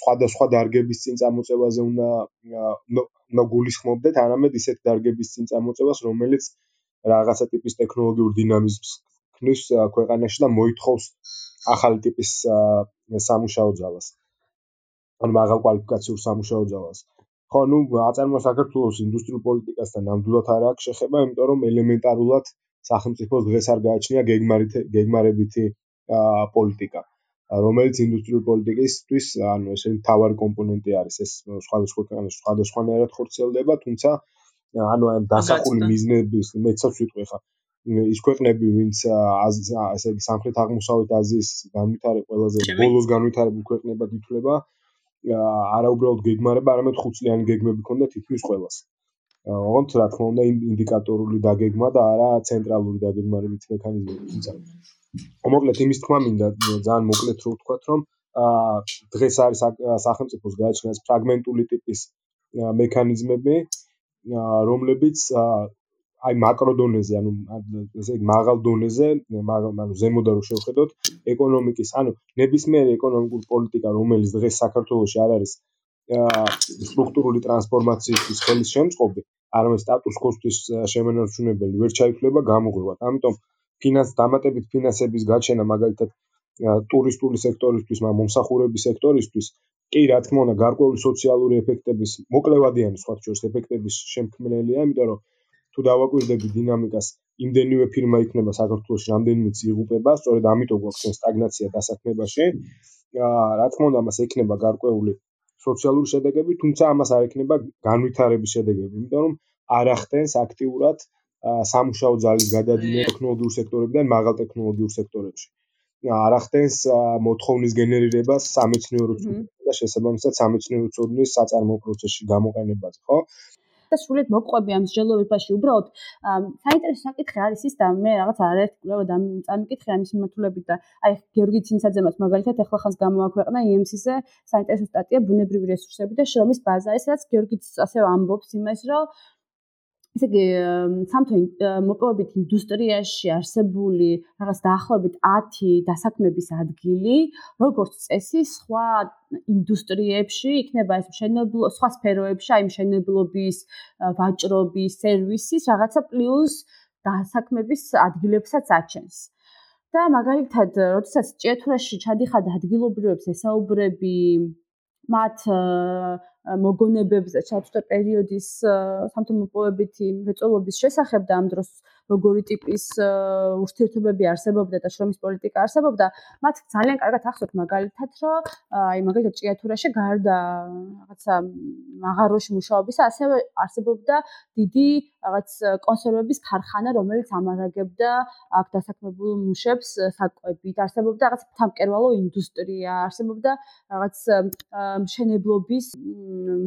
სხვადასხვა დარგების წინ წამოწევაზე უნდა უნდა გულისხმობდეთ, არამედ ისეთ დარგების წინ წამოწევას, რომელიც რაღაცა ტიპის ტექნოლოგიურ დინამიზმს ქმნის ქვეყანაში და მოითხოვს ახალი ტიპის სამუშაო ძალას. ან მაღალ კვალიფიკაციურ სამუშაო ძალას. ხო, ну, აწარმოა საქართველოს ინდუსტრიულ პოლიტიკასთან ნამდვილად არ აქვს შეხება, იმიტომ რომ ელემენტარულად სახელმწიფოს დღეს არ გააჩნია გეგმარით გეგმარებითი პოლიტიკა. რომელიც ინდუსტრიულ პოლიტიკისთვის, ანუ ესე მთავარი კომპონენტი არის, ეს სხვადასხვა ქვეყანაში სხვადასხვანაირად ხორციელდება, თუმცა ანუ ამ დასახული მიზნების მეცაც ვიტყვი ხა ის ქვეყნები, ვინც ესე იგი სამხრეთ აღმოსავლეთ აზიის განვითარებულ ყველაზე ბოლოს განვითარებულ ქვეყნებად ითვლება, არა უბრალოდ გეგმარება, არამედ ხუთწლიანი გეგმები ქონდა თითქმის ყველას. ოღონდ რა თქმა უნდა ინდიკატორული დაგეგმა და არა ცენტრალური დაგეგმარებითი მექანიზმები, თუმცა მოკლედ იმის თქმა მინდა ძალიან მოკლედ რო ვთქვა რომ დღეს არის სახელმწიფოს გააჩნიას ფრაგმენტული ტიპის მექანიზმები რომლებიც აი მაკრო დონეზე ანუ ესე იგი მაღალ დონეზე ანუ ზემოდან რო შევხედოთ ეკონომიკის ანუ ნებისმიერი ეკონომიკური პოლიტიკა რომელიც დღეს საქართველოში არ არის სტრუქტურული ტრანსფორმაციისთვის ხელის შემწყობი არამედ სტატუს კოსთვის შემენარჩუნებელი ვერ ჩაითვლება გამოღვივად ამიტომ ფინანს დამატებით ფინანსების გაჩენა მაგალითად ტურისტული სექტორისთვის, მომსახურების სექტორისთვის კი რა თქმა უნდა გარკვეული სოციალური ეფექტების მოკლევადიანი სხვა შორის ეფექტების შემქმნელია, იმიტომ რომ თუ დავაკვირდები დინამიკას, იმდენივე ფირმა იქნება საქართველოს რამდენიმე იღუპება, სწორედ ამიტომ გვაქვს სტაგნაცია დასაქმებაში. რა თქმა უნდა, მას ექნება გარკვეული სოციალური შედეგები, თუმცა ამას არ ექნება განვითარების შედეგები, იმიტომ რომ არ ახდენს აქტიურად სამუშაო ძალის გადადინება ტექნოლოგიურ სექტორებიდან მაღალ ტექნოლოგიურ სექტორებში. არ ახდენს მოთხოვნის გენერირებას სამეცნიერო და შესაბამისად სამეცნიერო ცოდნის საწარმოო პროცესში გამოყენებაზე, ხო? და სრულიად მოყვები ამ მსჯელობებაში. უბრალოდ საინტერესო საკითხი არის ის და მე რაღაც არაერთი კვლევა და წამიკითხე ამის მიმართულებით და აი გიორგი ცინცაძემაც მაგალითად ახლა ხანს გამოაქვეყნა EMC-ზე საინტერესო სტატია ბუნებრივი რესურსები და შრომის ბაზა ეს რაც გიორგიც ასევე ამბობს იმას რომ ესე იგი სამთო მოპოვებით ინდუსტრიაში არსებული რაღაც დაახლოებით 10 დასაქმების ადგილი, როგორც წესი, სხვა ინდუსტრიებში იქნება ეს მშენებლო სხვა სფეროებში, აი მშენებლობის, ვაჭრობის, სერვისის რაღაცა პლუს დასაქმების ადგილებსაც აჩენს. და მაგალითად, როდესაც ჭიათურაში ჩადიხარ ადგილობრივებს ესაუბრები მათ მოგონებებზე ჩავწერ პერიოდის სამთო-მოპოვებითი მრეწველობის შესახებ და ამ დროს როგორი ტიპის ურთიერთობები არსებობდა და შრომის პოლიტიკა არსებობდა, მათ ძალიან კარგად ახსოვთ მაგალითად, რომ აი მაგალითად ჭიათურაში გარდა რაღაცა მაღაროში მუშაობისა, ასევე არსებობდა დიდი რაღაც კონსერვების ქარხანა, რომელიც ამარაგებდა აქ დასაქმებულ მუშებს საკვებით, არსებობდა რაღაც თამკერვალო ინდუსტრია, არსებობდა რაღაც მშენებლობის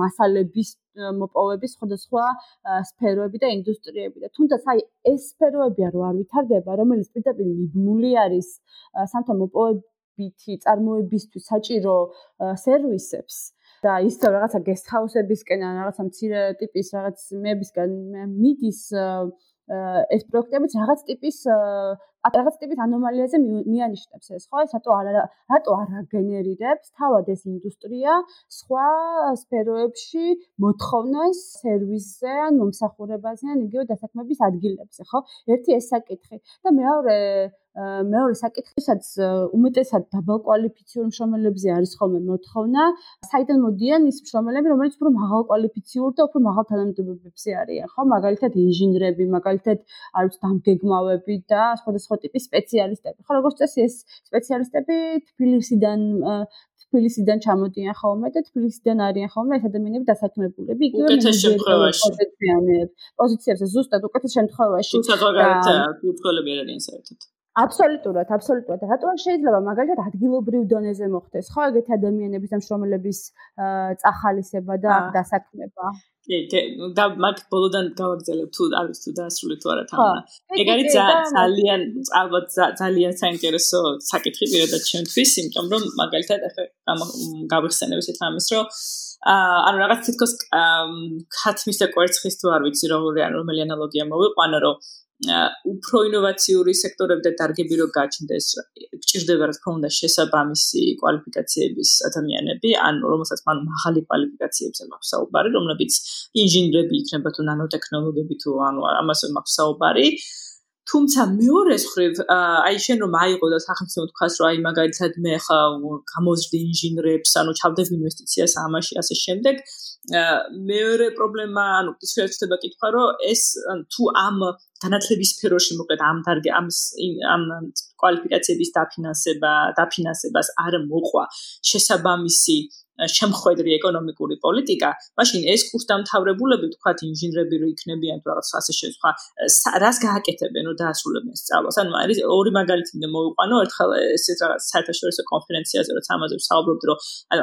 მასალების მოპოვების სხვადასხვა სფეროები და ინდუსტრიები. და თუნდაც აი ეს სფეროებია რო არ ვითარდება, რომელიც პირდაპირ მიბმული არის სამთა მოპოვებითი წარმოებისთვის საჭირო სერვისებს. და ის რაღაცა guest house-ებისკენ ან რაღაცა მცირე ტიპის რაღაც მეებისგან მიდის ეს პროექტებიც რაღაც ტიპის რაღაც ტიპის ანომალიაზე მიანიშნებს ეს ხო? რატო არ რატო არ აგენერირებს თავად ეს ინდუსტრია სხვა სფეროებში მოთხოვნას სერვისზე ან მომსახურებაზე ან იგივე დასაქმების ადგილებზე, ხო? ერთი ეს საკითხი და მეორე მეორე საკითხისაც უმეტესად დაბალკვალიფიციური მშრომელებზე არის ხოლმე მოთხოვნა. საიდან მოდიან ის მშრომელები, რომელიც უფრო მაღალკვალიფიციური და უფრო მაღალ თანამდებობებზე არიან, ხო? მაგალითად ინჟინრები, მაგალითად არის დამგეგმავები და სხვადასხვა ტიპის სპეციალისტები. ხო, როგორც წესი ეს სპეციალისტები თბილისიდან თბილისიდან ჩამოდიან ხოლმე და თბილისიდან არიან ხოლმე ეს ადამიანები დასაქმებულები. იგივე შემთხვევაში პოზიციებზე ზუსტად უკეთეს შემთხვევაში. თუმცა ზოგადად უცხოელები არ არიან საერთოდ. აბსოლუტურად, აბსოლუტურად. რატომ შეიძლება მაგალითად ადგილობრივ დონეზე მოხდეს, ხო, ეგეთი ადამიანების და შრომელების წახალისება და დასაქმება? კი, და მაგ ბოლოდან გავაგზავნებ თუ არის თუ დაასრულე თუ არა თამნა. ეგ არის ძალიან ალბათ ძალიან საინტერესო საკითხი პირადად ჩემთვის, იმიტომ რომ მაგალითად ახლა გავიხსენებ ესეთ ამის, რომ აა ანუ რაღაც თითქოს ხათმის და კვერცხის თუ არ ვიცი როგორი ან რომელი ანალოგია მოვიყვანო, რომ უფრო ინოვაციური სექტორები და დარგები რო გაჩნდეს, გჭირდება რა თქმა უნდა შესაბამისი კვალიფიკაციების ადამიანები, ან რომელსაც მან მაღალი კვალიფიკაციებზე მაქვს საუბარი, რომლებიც ინჟინრები იქნება თუ ნანოტექნოლოგიები თუ ანუ ამასე მაქვს საუბარი. თუმცა მეორე მხრივ აი შენ რომ აიღო და სახელმწიფო თქვას რომ აი მაგალითად მე ხა გამოზრდი ინჟინრებს ანუ ჩავდებ ინვესტიციას ამაში ასე შემდეგ მეორე პრობლემა ანუ ის შეიძლება კითხვა რომ ეს თუ ამ განათლების სფეროში მოკლედ ამ დარგი ამ ამ კვალიფიკაციების დაფინანსება დაფინანსებას არ მოყვა შესაბამისი შემხვედრი ეკონომიკური პოლიტიკა, მაშინ ეს კურსდამთავრებულები, თქვათ ინჟინრები რო იქნებიან თუ რაღაც ასე შესხვა, რას გააკეთებენ რომ დაასრულებენ სწავლას? ანუ არის ორი მაგალითი მე მოვიყვანო, ერთხელ ეს რაღაც საერთაშორისო კონფერენციაზე რო ამაზე ვსაუბრობთ, რომ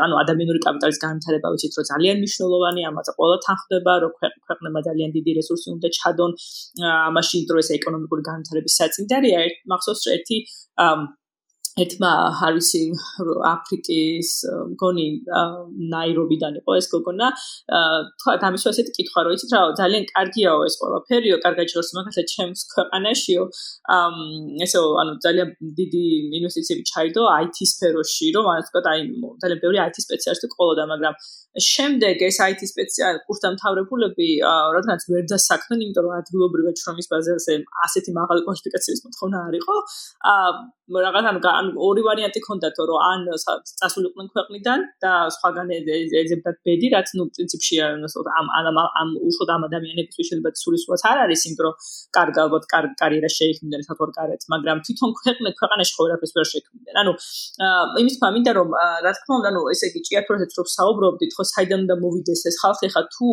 ანუ ადამიანური კაპიტალის განვითარება ვიცით, რომ ძალიან მნიშვნელოვანია, ამაზე ყველა თანხდება, რომ ქვეყნებმა ძალიან დიდი რესურსი უნდა ჩადონ, ამაში დრო ეს ეკონომიკური განვითარების საწინდარია, მახსოვს ერთი ერთმა ჰარისი აფრიკის მგონი ნაირობიდან იყო ეს გოგონა თქვა გამიშვა ესეთი კითხვა რომ იცით რა ძალიან კარგიაო ეს ყველაფერიო კარგად ჟორს მაგალითად ჩემს ქვეყანაშიო ესო ანუ ძალიან დიდი ინვესტიციები ჩაიდო IT სფეროში რომ ასე ვთქვა აი ძალიან ბევრი IT სპეციალისტი ყოლოდა მაგრამ შემდეგ ეს IT სპეციალ კურსდამთავრებულები რადგანაც ვერ დასაქმდნენ, იმიტომ რომ ადგილობრივად შრომის ბაზაზე ასეთი მაღალი კვალიფიკაციის მოთხოვნა არ იყო. აა რაღაც ანუ ორი ვარიანტი ქონდათ, რომ ან წასულიყვნენ ქვეყნიდან და სხვაგან ეძებდათ ბედი, რაც ნუ პრინციპში ამ ამ ამ უშუალოდ ამ ადამიანებისთვის შეიძლება სულისუაც არ არის, იმიტომ რომ კარგ ალბათ კარიერა შეიქმნნენ საერთოდ კარეთ, მაგრამ თვითონ ქვეყნე ქვეყანაში ხო ვერაფერს ვერ შექმნიან. ანუ იმის თქმა მინდა რომ რა თქმა უნდა, ანუ ესე იგი ჭიათურაზეც რო საუბრობდით, ხო საიდან უნდა მოვიდეს ეს ხალხი ხა თუ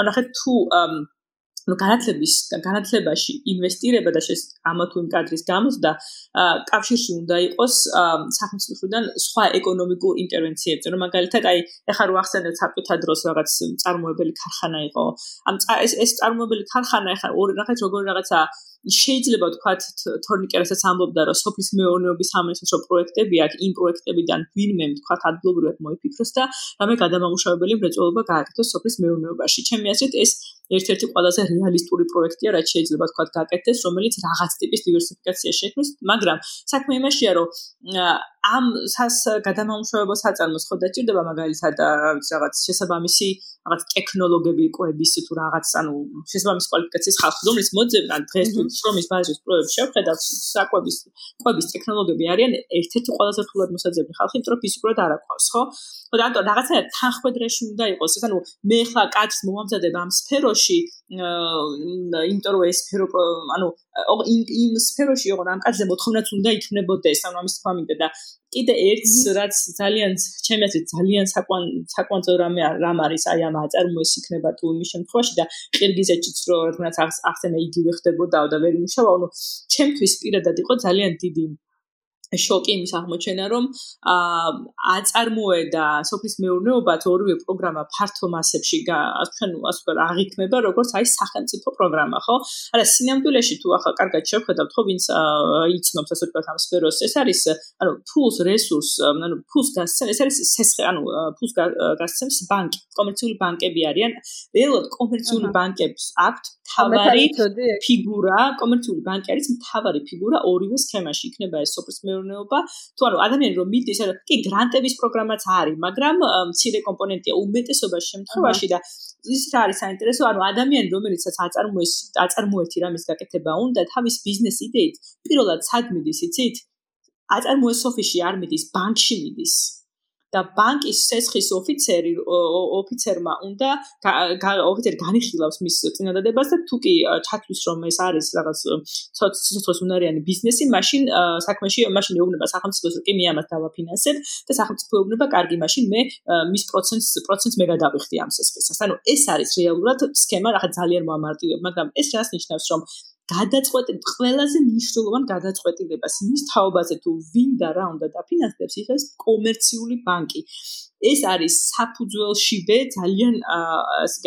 ანუ ხა თუ განათლების განათლებაში ინვესტირება და ამა თუ იმ კადრის გამოსდა კავშირში უნდა იყოს სახელმწიფოდან სხვა ეკონომიკურ ინტერვენციებზე რომ მაგალითად აი ეხლა რო ახსენეთ საბჭოთა დროს რაღაც წარმოებელი ქარხანა იყო ამ ეს ეს წარმოებელი ქარხანა ეხლა ორი რაღაც როგორი რაღაცა შეიძლება ვთქვათ თორნიკერასაც ამბობდა რომ სოფლის მეურნეობის სამინისტრო პროექტები აქვს იმ პროექტებიდან ვინმე ვთქვათ ადგილობრივად მოიფიქროს და რამე გადამამუშავებელი მრეწველობა გააკეთოს სოფლის მეურნეობაში. ჩემი აზრით ეს ერთ-ერთი ყველაზე რეალისტური პროექტია, რაც შეიძლება ვთქვათ გააკეთდეს, რომელიც რაღაც ტიპის დივერსიფიკაცია შექმნის, მაგრამ საქმე იმაშია, რომ ამ სას გადამამუშავებელ საწარმოს ხო დაჭირდება მაგალითად რაღაც შესაბამისი რაღაც ტექნოლოგიები ყוების თუ რაღაც ანუ შესაბამის კვალიფიკაციის ხალხი რომელიც მოძებნა დღეს თუ შრომის ბაზრის პროექტს შევხედავ საკვების ყוების ტექნოლოგიები არიან ერთ-ერთი ყველაზე რთულად მოსაძებნი ხალხი იმიტომ რომ ფიზიკურად არ აყვავს ხო? ხო და ანუ რაღაცა თანხმედრეში უნდა იყოს ანუ მე ხა კაცს მომამზადებ ამ სფეროში იმიტომ რომ ეს სფერო ანუ იმ იმ სფეროში იყო ამ კაცზე მოთხოვნაც უნდა იქნებოდეს ანუ ამის თქვა მინდა და კიდე ერთს რაც ძალიან ჩემი აზრით ძალიან საკვან საკვანძო რამე რამ არის აი ამ აწარმოეს იქნება თუ იმის შემთხვევაში და ყირგიზეთშიც რო რადგანაც ახსენა იგივე ხდებოდა და ვერ იმუშავა ანუ ჩემთვის პირადად იყო ძალიან დიდი შოკი იმის აღმოჩენა, რომ აა აწარმოე და სოფლის მეურნეობაც ორივე პროგრამა ფართო მასებში ჩვენ ასე ვთქვათ აღიქმება როგორც აი სახელმწიფო პროგრამა, ხო? არა, სინამდვილეში თუ ახლა კარგად შევხედავთ, ხო, ვინც იცნობს ასე ვთქვათ ამ სფეროს, ეს არის ანუ ფულს რესურს, ანუ ფულს გასცემ, ეს არის სესხე, ანუ ფულს გასცემს ბანკი, კომერციული ბანკები არიან. რეალურად კომერციული ბანკებს აქვთ თავარი ფიგურა, კომერციული ბანკი არის თავარი ფიგურა ორივე სქემაში. იქნება ეს სოფლის მეურნეობა მეურნეობა თუ ანუ ადამიანი რომ მიდის არა კი გრანტების პროგრამაც არის მაგრამ მცირე კომპონენტია უმეტესობაში შემთხვევაში და ის რა არის საინტერესო? ანუ ადამიანი რომელიცაც აწარმოეს აწარმოეთი რამის გაკეთება უნდა თავის ბიზნეს იდეით პირველად სად მიდის იცით? აწარმოეს ოფისში არ მიდის ბანკში მიდის და ბანკის სესხის ოფიცერი ოფიცერმა უნდა ოფიცერი განიხილავს მის წინადადებას და თუ კი ჩათვლის რომ ეს არის რაღაც სიცოცხლის უნარიანი ბიზნესი, მაშინ საქმეში მაშინ ეუბნება სახელმწიფოს რომ კი მე ამას დავაფინანსებ და სახელმწიფო ეუბნება კარგი მაშინ მე მის პროცენტს პროცენტს მე გადავიხდი ამ სესხისას. ანუ ეს არის რეალურად სქემა, რაღაც ძალიან მომარტივებ, მაგრამ ეს რას ნიშნავს რომ გადაწყვეტილ ყველაზე მნიშვნელოვან გადაწყვეტილებას იმის თაობაზე თუ ვინ და რა უნდა დაფინანსებს იხეს კომერციული ბანკი. ეს არის საფუძველშივე ძალიან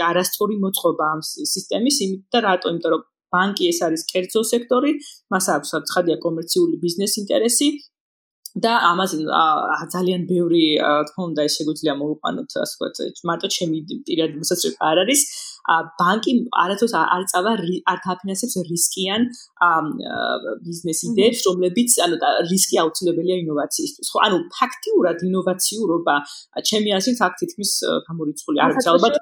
არასწორი მოწყობა ამ სისტემის იმით და რატო? იმიტომ რომ ბანკი ეს არის კერძო სექტორი მას აქვს ცხადია კომერციული ბიზნეს ინტერესი და ამაზე ძალიან ბევრი თქმა უნდა ეს შეგვიძლია მოვიყვანოთ ასე ვთქვათ მარტო ჩემი პირადი მოსაწყვეტი არ არის ბანკი არათოს არ წავა არ დაფინანსებს რისკიან ბიზნეს იდეებს, რომლებიც ანუ რისკი აუცილებელია ინოვაციისთვის. ხო, ანუ ფაქტიურად ინოვაციურობა ჩემი აზრით აქ თითქმის გამორიცხული არ არის ალბათ.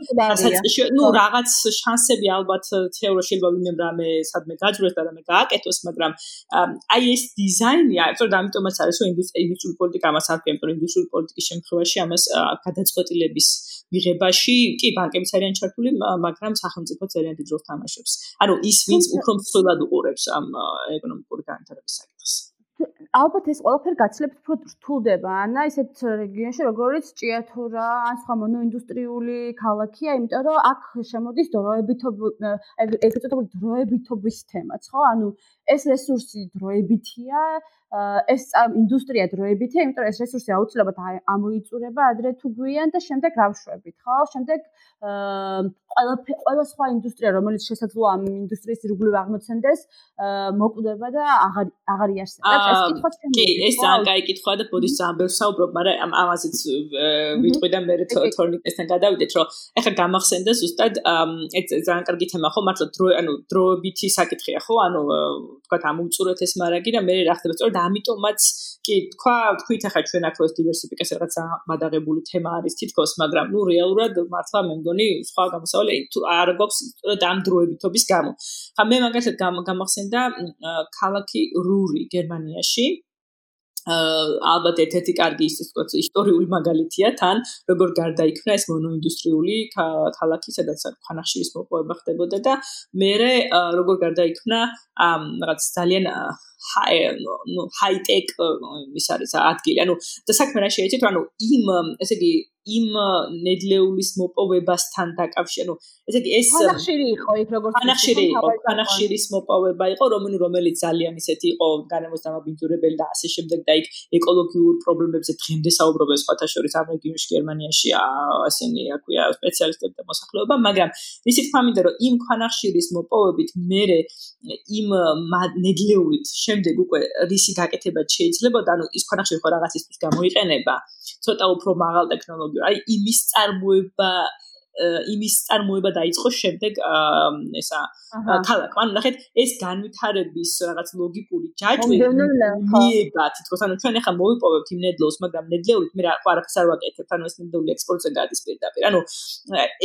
სასაწყისში, ну, რაღაც შანსები ალბათ თეორია შეიძლება ვინმე რამე სადმე გაძვრეს და რამე გააკეთოს, მაგრამ აი ეს დიზაინია, თორე ამიტომაც არის რომ ინდუსტრიული პოლიტიკა მას არ ქვია, რომ ინდუსტრიული პოლიტიკის შემთხვევაში ამას გადაწყვეტილების მიღებაში კი ბანკებიც არიან ჩართული, მაგრამ სახელმწიფო ძალიან დიდ როლს თამაშობს. ანუ ის ვინც უფრო მსხვილად უყურებს ამ ეკონომიკური განვითარების საკითხს. ალბათ ეს ყველაფერი გაცილებით უფრო რთულდება. ანა ისეთ რეგიონში, როგორიც ჭიათურა, ან სხვა მონოინდუსტრიული ქალაქია, იმიტომ რომ აქ შემოდის დროებითო ეგრეთ წოდებული დროებითობის თემაც, ხო? ანუ ეს რესურსი დროებითია, ეს ინდუსტრია დროებითია, იმიტომ რომ ეს რესურსი აუცილებლად ამოიწურება ადრე თუ გვიან და შემდეგ რავშვებით, ხო? შემდეგ ყველა ყველა სხვა ინდუსტრია, რომელიც შესაძლოა ამ ინდუსტრიის ირგვლივ აღმოცენდეს, მოკვდება და აღარ აღარ იარსებებს. ეს კითხვა ჩემი. კი, ეს ძალიან კაი კითხვაა და ბოდის ძალიან ბევრ საუბრობ, მაგრამ ამაზეც ვიტყვი და მე თორნიკესთან გადავიდეთ, რომ ეხლა გამახსენდა ზუსტად ეს ძალიან კარგი თემა ხო, მართლა დრო ანუ დროებითი საკითხია ხო? ანუ თქვა ამოუწურეთ ეს მარაგი და მე რა ხდება, სწორედ ამიტომაც კი თქვა თქვით ახლა ჩვენ აქ ეს დივერსიფიკაცია რაღაც მადაღებული თემა არის თითქოს, მაგრამ ნუ რეალურად მართლა მე მგონი სხვა გამოსავალი თუ არ გვაქვს სწორედ ამ დროებითობის გამო. ხა მე მაგალითად გამახსენდა ქალაქი რური გერმანიაში ალბათ ერთ-ერთი კარგი ის თქოს ისტორიული მაგალითია თან როგორ გარდაიქმნა ეს მონოინდუსტრიული ქალაქი სადაც ხანახშირის მოპოვება ხდებოდა და მე როგორ გარდაიქმნა რაღაც ძალიან ნუ ჰაი-ტეკ ის არის ადგილი. ანუ და საქმე რა შეიძლება ანუ იმ ესე იგი იმ ნედლეულის მოპოვებასთან დაკავშირ, ანუ ესე იგი ეს ფანახშირი იყო იქ როგორც ფანახშირი იყო, ფანახშირის მოპოვება იყო, რომელიც ძალიან ისეთი იყო განემოს დამაბინძურებელი და ასე შემდეგ და იქ ეკოლოგიურ პრობლემებზე დღემდე საუბრობენ სხვათა შორის ამ რეგიონში გერმანიაში ასენი აქვია სპეციალისტები და მოსახლეობა, მაგრამ ისიც ფამინდა რომ იმ ფანახშირის მოპოვებით მე იმ ნედლეულით შემდეგ უკვე რისი გაკეთება შეიძლება და ანუ ის ფანახშირი ხო რაღაცისთვის გამოიყენება ცოტა უფრო მაღალ ტექნოლოგიურ. აი იმის წარმოება იმის წარმოება დაიწყო შემდეგ ესა ქალაქ. ანუ ნახეთ, ეს განვითარების რაღაც ლოგიკური ჯაჭვი მიება თითქოს ანუ ჩვენ ახლა მოვიპოვებთ იმ ნედლოს, მაგრამ ნედლეულით მე რა არაფერს არ ვაკეთებ, ანუ ეს ნედლეული ექსპორტზე გადის პირდაპირ. ანუ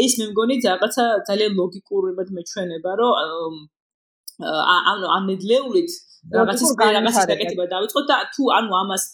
ეს მე მგონი რაღაცა ძალიან ლოგიკურებად მეჩვენება, რომ ანუ ამ ნედლეულით რაღაცის რაღაცის დაკეთება დავიწყოთ და თუ ანუ ამას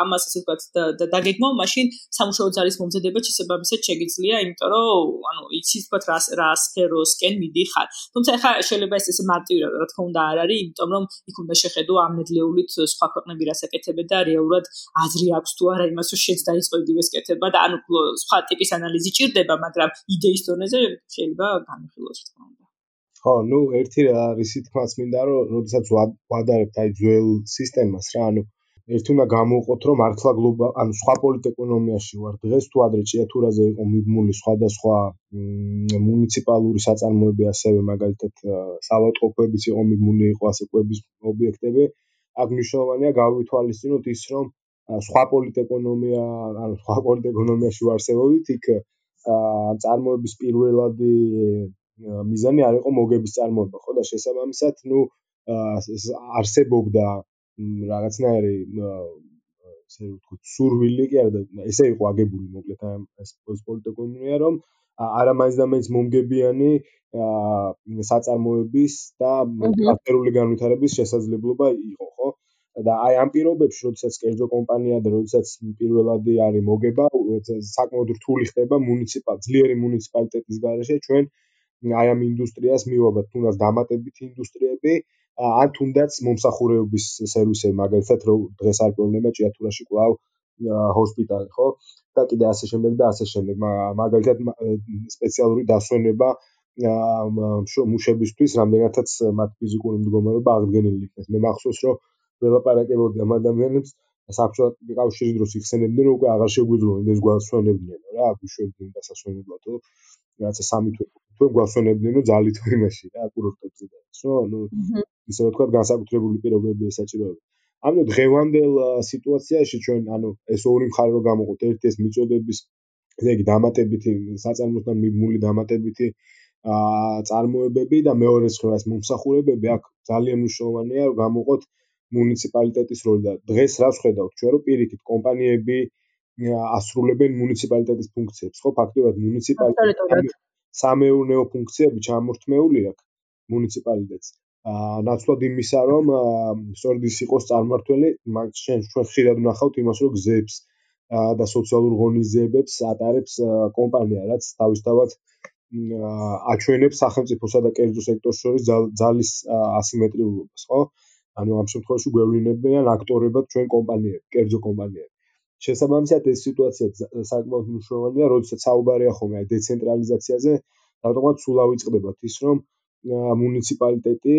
ამას ასე ვთქვათ დაგეგმო მაშინ სამუშაო ძალის მომზადება შესაბამისად შეგიძლია იმიტომ რომ ანუ იცი ვთქვათ რა რა სფეროსკენ მიდიხარ. თუმცა ახლა შეიძლება ეს ესე მარტივი რა თქმა უნდა არ არის იმიტომ რომ იქ უნდა შეხედო ამ ნედლეულით სხვა ქვეყნები რას აკეთებენ და რეალურად აზრი აქვს თუ არა იმას რომ შეც დაიწყო იგივეს კეთება და ანუ სხვა ტიპის ანალიზი ჭირდება მაგრამ იდეის დონეზე შეიძლება განხილოს თქმა უნდა ხო, ნუ ერთი რა არის თქმაც მინდა რომ როდესაც ვადარებთ აი ძველ სისტემას რა, ანუ ერთი უნდა გამოვყოთ რომ მართლა გლობალ ანუ სხვა პოლიტეკონომიაში ვარ დღეს თუ ადრე ჭიათურაზე იყო მიბმული სხვადასხვა მუნიციპალური საწარმოები ასევე მაგალითად სავატყოფოებიც იყო მიბმული იყო ასე კვების ობიექტები აქ მნიშვნელოვანია გავითვალისწინოთ ის რომ სხვა პოლიტეკონომია ანუ სხვა პოლიტეკონომიაში ვარსებობთ იქ წარმოების პირველადი მიზანი არ იყო მოგების წარმოება, ხო და შესაბამისად, ნუ არსებობდა რაღაცნაირი ესე ვთქვით, სურვილი კი არა და ესე იყო აგებული მოკლედ ეს პოლიტიკონია, რომ არა მაინც და მაინც მომგებიანი საწარმოების და აფერული განვითარების შესაძლებლობა იყო, ხო? და აი ამ პირობებში, როდესაც კერძო კომპანია და როდესაც პირველადი არის მოგება, საკმაოდ რთული ხდება მუნიციპალ ძლიერი მუნიციპალიტეტის გარეშე ჩვენ აი ამ ინდუსტრიას მივაბად თუნდაც დამატებით ინდუსტრიები ან თუნდაც მომსახურეობის სერვისები მაგალითად რომ დღეს არ პრობლემა ჭიათურაში კვლავ ჰოსპიტალი ხო და კიდე ასე შემდეგ და ასე შემდეგ მაგალითად სპეციალური დასვენება მუშებისთვის რამდენადაც მათ ფიზიკური მდგომარეობა აღდგენილი იქნეს. მე მახსოვს რომ ველაპარაკებოდი ამ ადამიანებს საბჭოთა კავშირის დროს იხსენებდნენ რომ უკვე აღარ შეგვიძლია ეს გვასვენებდნენ რა, გვიშვებდნენ დასასვენებლად, თუ რაღაცა სამი თვე თუ გვასვენებდნენ რომ ძალით *laughs* იმაში რა, კურორტებზე და ის რომ ნუ ისე რომ თქვა განსაკუთრებული პირობები ესაჭიროება. ანუ დღევანდელ სიტუაციაში ჩვენ ანუ ეს ორი მხარე რო გამოყოთ, ერთი ეს მიწოდების ესე იგი დამატებითი საწარმოსთან მიმული დამატებითი აა წარმოებები და მეორე ხრივას მომსახურებები აქ ძალიან მნიშვნელოვანია რომ გამოყოთ მუნიციპალიტეტის როლი და დღეს რა ვხედავთ ჩვენ რომ პირიქით კომპანიები ასრულებენ მუნიციპალიტეტის ფუნქციებს ხო? ფაქტობრივად მუნიციპალიტეტი სამეურნეო ფუნქციები ჩამორთმეული აქვს მუნიციპალიტეტს აა ნაცვლად იმისა რომ სწორედ ის იყოს წარმართველი მაგ ჩვენ ჩვენ ხშირად ვნახავთ იმას რომ გზებს და სოციალურ ღონისძიებებს ატარებს კომპანია რაც თავისთავად აჩვენებს სახელმწიფოსა და კერძო სექტორს შორის ძალის ასიმეტრიულობას, ხო? ანუ ამ შემთხვევაში გვევლინებიან აქტორებად ჩვენ კომპანიები, კერძო კომპანიები. შესაბამისად ეს სიტუაცია საკმაოდ მნიშვნელოვანია, როდესაც საუბარია ხოლმე დეცენტრალიზაციაზე, რატომაც სულ ავიწყდებათ ის, რომ მუნიციპალიტეტი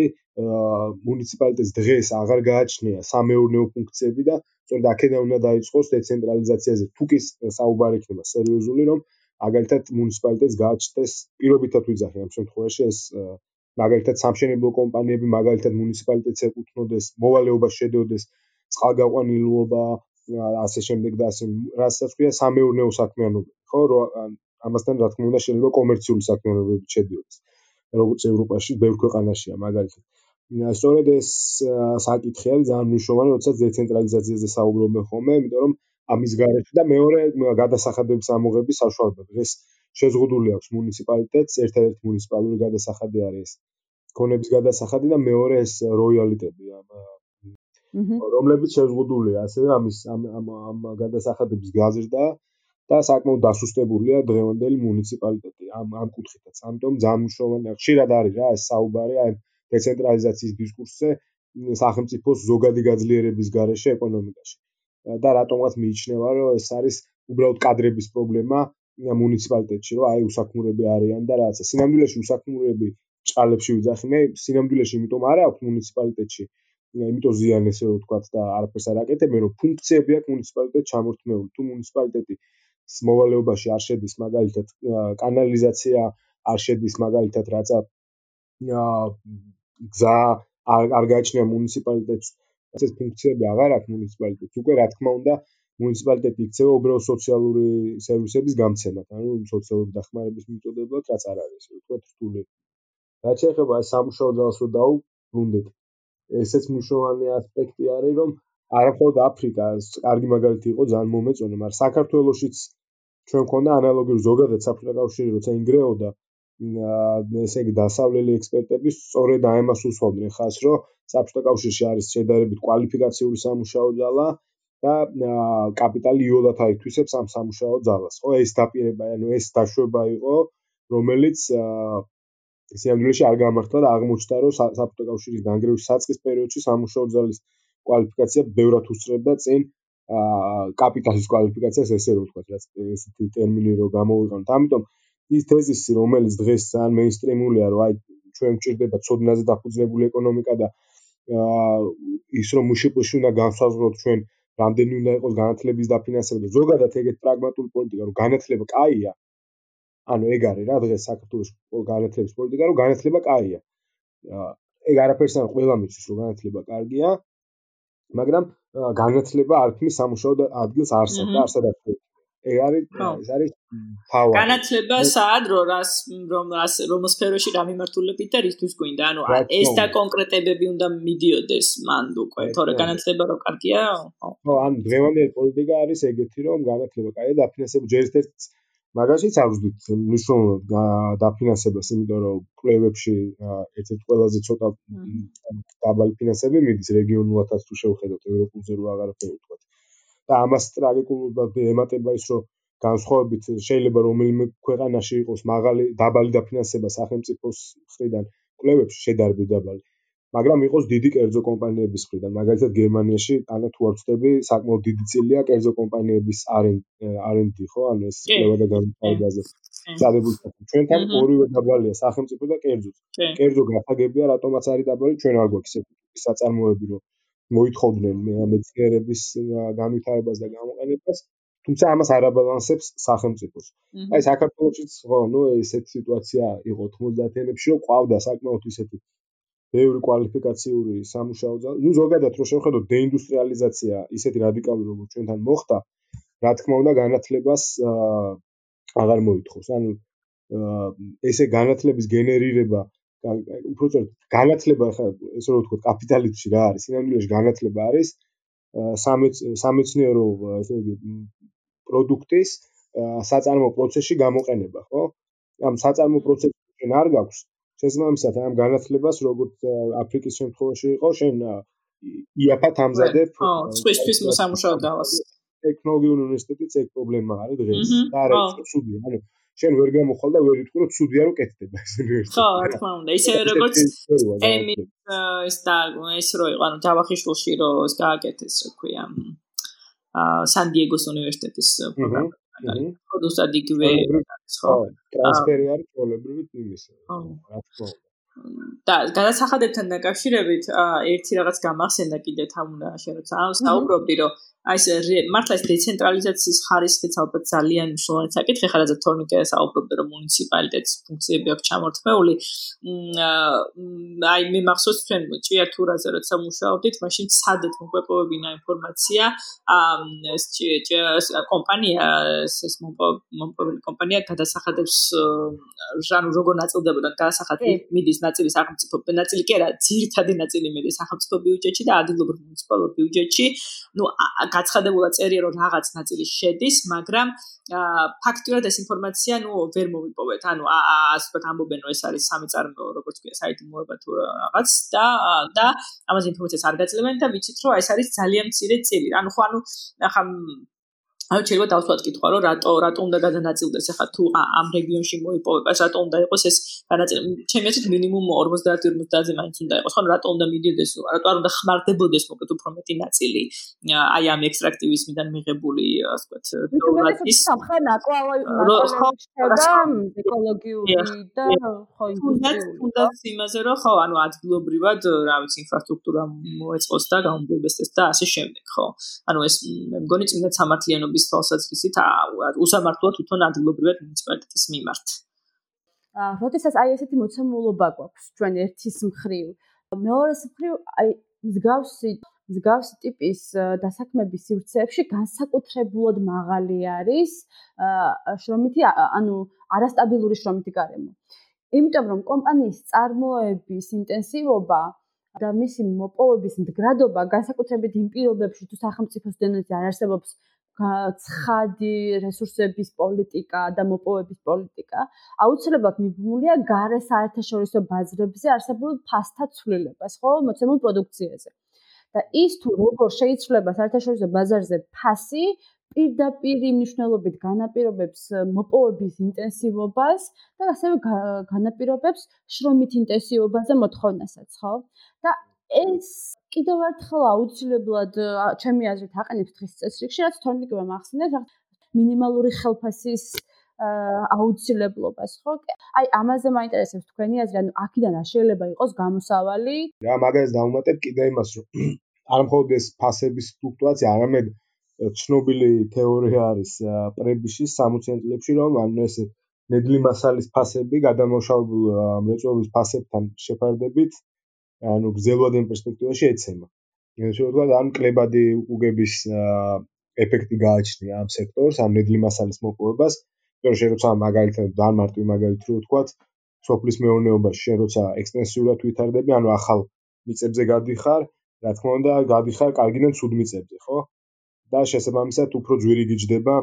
მუნიციპალიტეტს დღეს აღარ გააჩნია სამეურნეო ფუნქციები და სწორედ აქედან უნდა დაიწყოს დეცენტრალიზაციაზე. თუ კი საუბარი იქნება სერიოზული, რომ მაგალითად მუნიციპალიტეტს გააჩნდეს პირობითად ვიძახი ამ შემთხვევაში ეს მაგალითად სამშენებლო კომპანიები მაგალითად მუნიციპალიტეტს ეკუთვნოდეს მოვალეობა შედეოდეს წყალგაყვანილობა ასე შემდეგ და ასე რასაც ქვია სამეურნეო საქმიანობები ხო რომ ამასთან რა თქმა უნდა შეიძლება კომერციული საქმიანობები შედიოდეს როგორც ევროპაში ბევრ ქვეყანაშია მაგალითად სწორედ ეს საკითხი არის ძალიან მნიშვნელოვანი როდესაც დეცენტრალიზაციაზე საუბრობენ ხოლმე იმიტომ რომ ამის გარეშე და მეორე გადასახადების ამოღების საშუალება. დღეს შეზღუდული აქვს მუნიციპალიტეტს, ერთადერთი მუნიციპალური გადასახადი არის კონების გადასახადი და მეორე ეს როიალიტეტი ამ რომლებიც შეზღუდულია ასევე ამის ამ ამ გადასახადების გაზრდა და საკმაოდ დასუსტებულია დღევანდელი მუნიციპალიტეტი ამ ამ კუთხითაც. ამიტომ მნიშვნელოვანია. ხშირად არის რა ეს საუბარი აი დეცენტრალიზაციის დისკურსზე სახელმწიფოს ზოგადი გაძლიერების გარეშე ეკონომიკაში. და რატომღაც მიიჩნევა რომ ეს არის უბრალოდ კადრების პრობლემა მუნიციპალიტეტში რომ აი უსაქმურები არიან და რაღაცა სინამდვილეში უსაქმურები ჭალებში ვიძახი მე სინამდვილეში იმიტომ არ აქვს მუნიციპალიტეტში იმიტომ ზიან ესე ვთქვა და არაფერს არ აკეთებენ რომ ფუნქციები აქვს მუნიციპალიტეტ ჩამორთმეული თუ მუნიციპალიტეტი მოვალეობაში არ შედის მაგალითად კანალიზაცია არ შედის მაგალითად რაცა გზა არ არ გააჩნია მუნიციპალიტეტს ეს ფუნქციები აღარ აქვს მუნიციპალიტეტს. უკვე რა თქმა უნდა, მუნიციპალიტეტი იქცევა უბრალოდ სოციალური სერვისების გამცემად, ანუ სოციალური დახმარების მიწოდებლად, რაც არ არის, ასე ვთქვათ, რთული. რაც შეეხება ეს სამუშაო ძალას რო დაუბრუნდეთ, ესეც მნიშვნელოვანი ასპექტი არის, რომ არაფერ აფრიკა კარგი მაგალითი იყო ძალიან მომეწონა, მაგრამ საქართველოსიც ჩვენ მქონდა ანალოგიური ზოგადად საფრთხე კავშირი როცა ინგრეოდა ესე იგი დასავლელი ექსპერტები სწორედ აი ამას უსვამდნენ ხას, რომ საბჭოთა კავშირში არის შედარებით კვალიფიკაციური სამუშაო ძალა და კაპიტალი იოლად აითვისებს ამ სამუშაო ძალას. ხო, ეს დაპირება, ანუ ეს დაშვება იყო, რომელიც სიამდვილეში არ გამართლა და აღმოჩნდა, რომ საბჭოთა კავშირის განგრევის საწყის პერიოდში სამუშაო ძალის კვალიფიკაცია ბევრად უსწრებდა წინ კაპიტალის კვალიფიკაციას, ესე რომ ვთქვათ, რაც ესეთი ტერმინი რო გამოვიყენოთ. ამიტომ ის თეზისი, რომელიც დღეს ძალიან მეინსტრიმულია, რომ აი ჩვენ გვჭირდება ცოდნაზე დაფუძნებული ეკონომიკა და ის რომ მუშიპუში უნდა განსაზღვროთ ჩვენ რამდენი უნდა იყოს განათლების დაფინანსება და ზოგადად ეგეთ პრაგმატული პოლიტიკა რომ განათლება კაია ანუ ეგ არის რა დღეს საქართველოს განათლების პოლიტიკა რომ განათლება კაია ეგ არაფერს არ ყველა მიცის რომ განათლება კარგია მაგრამ განათლება არ ქმნის სამუშაო ადგილს არსად და არსად არ ეგ არის ეს არის ფავა განათლება სად რო რას რომ რას რომ სფეროში რა მიმართულებით და რისთვის გვინდა? ანუ ეს და კონკრეტებები უნდა მიდიოდეს მან უკვე. თორე განათლება რო კარგია? ხო ანუ დღევანდელი პოლიტიკა არის ეგეთი რომ განათლება კაია დაფინანსება ჯერ ერთ მაგაშიც არ ვზდით მნიშვნელოვნად დაფინანსებას იმიტომ რომ კლუბებში ერთ-ერთ ყველაზე ცოტა დაბალი ფინანსები მიდის რეგიონულადაც თუ შევხედოთ ევროპულზე რო აღარაფერი ვთქვა და ამას ტრაგიკულად ემატება ის რომ განსხვავებით შეიძლება რომელიმე ქვეყანაში იყოს მაღალი დაბალი დაფინანსება სახელმწიფოს მხრიდან კლუბებში შედარებით დაბალი მაგრამ იყოს დიდი კერძო კომპანიების მხრიდან. მაგალითად გერმანიაში, ანუ თუ არ ვწდები, საკმაოდ დიდი წილია კერძო კომპანიების R&D, ხო? ანუ ეს კვლევა და განვითარებაზე. წადებული ჩვენთან ორივე დაბალია, სახელმწიფო და კერძო. კერძო გაფაგებია, რატომაც არის დაბალი, ჩვენ არ გვაქვს ეს საწარმოები, რომ მოითხოვდნენ მეცნიერების განვითარებას და გამოყენებას. თუმცა ამას არ აბალანსებს სახელმწიფოს. აი საქართველოშიც ხო, ნუ ესეთი სიტუაცია იყო 90-იანებში, რომ ყავდა საკმაოდ ისეთი ბევრი კვალიფიკაციური სამუშაო ძალა. ნუ ზოგადად რო შევხედოთ დეინდუსტრიალიზაცია ისეთი რადიკალური როგორც ჩვენთან მოხდა, რა თქმა უნდა განათლებას აღარ მოითხოვს. ანუ ესე განათლების გენერირება უბრალოდ განათლება ხა ესე რომ ვთქვათ კაპიტალიზმში რა არის? სინამდვილეში განათლება არის სამეცნიერო ესე იგი პროდუქტის საწარმო პროცესში გამოყენება, ხო? ამ საწარმო პროცესში ჩვენ არ გაქვს შესაბამისად ამ განათლებას როგორც აფრიკის შემთხვევაში იყო შენ იაფად ამზადებ ხო სხვისთვის მოსამუშაო დავას ტექნოლოგიური უნივერსიტეტიც ეგ პრობლემა არის დღეს და რა ცუდი ანუ შენ ვერ გამოხვალ და ვერ იტყვი რომ ცუდია რომ კეთდება ეს უნივერსიტეტი. ხო რა თქმა უნდა ისე როგორც ემი ეს და ეს რო იყო ანუ ჯავახიშვილში რო ეს გააკეთეს რა ქვია აა სან დიეგოს უნივერსიტეტის პროგრამა ხო ზუსტად იგივე ხო? ტრანსფერი არის პრობლემებით იმის რა თქმა უნდა. და გადასახადებთან დაკავშირებით ერთი რაღაც გამახსენდა კიდე თამუნა შენ როცა საუბრობდი რომ აი ეს მართლა ეს დეცენტრალიზაციის ხარისხიც ალბათ ძალიან მნიშვნელოვანი საკითხი ხარ ასე თორნიკე საუბრობდა რომ მუნიციპალიტეტის ფუნქციები აქვს ჩამორთმეული. აი მე მახსოვს ჩვენ ჭიათურაზე როცა მუშაობდით მაშინ სადეთ მოგვეპოვებინა ინფორმაცია. ეს კომპანია ეს მომპოვებელი კომპანია გადასახადებს ჟანუ როგორ ნაწილდებოდა გადასახადები მიდის ნაწილი სახელმწიფო ნაწილი კი არა ძირითადი ნაწილი მიდის სახელმწიფო ბიუჯეტში და ადგილობრივ მუნიციპალურ ბიუჯეტში. ну გაცხადებულად წერია რომ რაღაც ნაწილი შედის, მაგრამ ფაქტიურად ეს ინფორმაცია ნუ ვერ მოვიპოვეთ. ანუ ასე ვთქვათ, ამბობენ რომ ეს არის სამი წარმოო, როგორც ქვია, საიტი მოება თუ რაღაც და და ამაზე ინფორმაციას არ გაძლევენ და ვიცით რომ ეს არის ძალიან მცირე წილი. ანუ ხო ანუ ახლა ანუ შეიძლება დავსვათ კითხვა რომ რატო რატო უნდა გადანაწილდეს ახლა თუ ამ რეგიონში მოიპოვებას რატო უნდა იყოს ეს გადაწილება ჩემი აზრით მინიმუმ 50-50-ზე მაინც უნდა იყოს ხო რატო უნდა მიდიოდეს რატო არ უნდა ხმარდებოდეს მოკლედ უფრო მეტი ნაწილი აი ამ ექსტრაქტივიზმიდან მიღებული ასე ვთქვათ დოლარის სამხა ნაკლავი და ეკოლოგიური და ხო უნდა იმაზე რომ ხო ანუ ადგილობრივად რა ვიცი ინფრასტრუქტურა მოეწყოს და გაუმჯობესდეს და ასე შემდეგ ხო. ანუ ეს მე მგონი წინა სამართლიანობის ის თვალსაზრისით უსამართლოა თვითონ ადგილობრივად მუნიციპალიტეტის მიმართ. აა, როდესაც აი ესეთი მოცემულობა გვაქვს ჩვენ ერთის მხრივ, მეორეს მხრივ აი მსგავსი მსგავსი ტიპის დასაქმების სივრცეებში განსაკუთრებულად მაღალი არის შრომითი ანუ არასტაბილური შრომითი გარემო. იმიტომ რომ კომპანიის წარმოების ინტენსივობა და მისი მოპოვების მდგრადობა განსაკუთრებით იმ პირობებში თუ სახელმწიფოს დენოზე არ არსებობს ცხადი რესურსების პოლიტიკა და მოპოვების პოლიტიკა აუცილებლად მიბმულია გარე საერთაშორისო ბაზრებზე არსებულ ფასთა ცვლილებას, ხო, მოცემულ პროდუქციაზე. და ის თუ როგორ შეიძლება საერთაშორისო ბაზარზე ფასი პირდაპირ მნიშვნელობით განაპირობებს მოპოვების ინტენსივობას და ასევე განაპირობებს შრომით ინტენსივობაზე მოთხოვნასაც, ხო? და ეს კიდევ ერთხელ აუცილებლად ჩემი აზრით აყენებს დღის წესრიგში, რაც თორნიკებმა ახსენეს, მინიმალური ხელფასის აუცილებლობას, ხო? აი, ამაზე მაინტერესებს თქვენი აზრი, ანუ აქედან შეიძლება იყოს გამოსავალი? რა, მაგას დავუმატებ კიდე იმას, რომ *clears throat* არ მხოლოდ ეს ფასების ფლუქტუაცია, არამედ ცნობილი თეორია არის პრებიშის 60-იან წლებში, რომ ანუ ეს ნედლი მასალის ფასები გადამოშავებულ მრეწველობის ფასებთან შეფარდებით ანუ გზელვადენ პერსპექტივაში ეცემა. შეგვიძლია ამ კლებადი უგების ეფექტი გააჩნია ამ სექტორს, ამ ნედლი მასალის მოპოვებას. იმიტომ რომ როცა მაგალითად ძალიან მარტივი მაგალითი რო ვთქვათ, სოფლის მეურნეობაში შენ როცა ექსტენსიურად ვითარდები, ანუ ახალ მიწებზე გადიხარ, რა თქმა უნდა, გადიხარ კარგიდან ცუდ მიწებზე, ხო? და შესაბამისად უფრო ძვირი გიждდება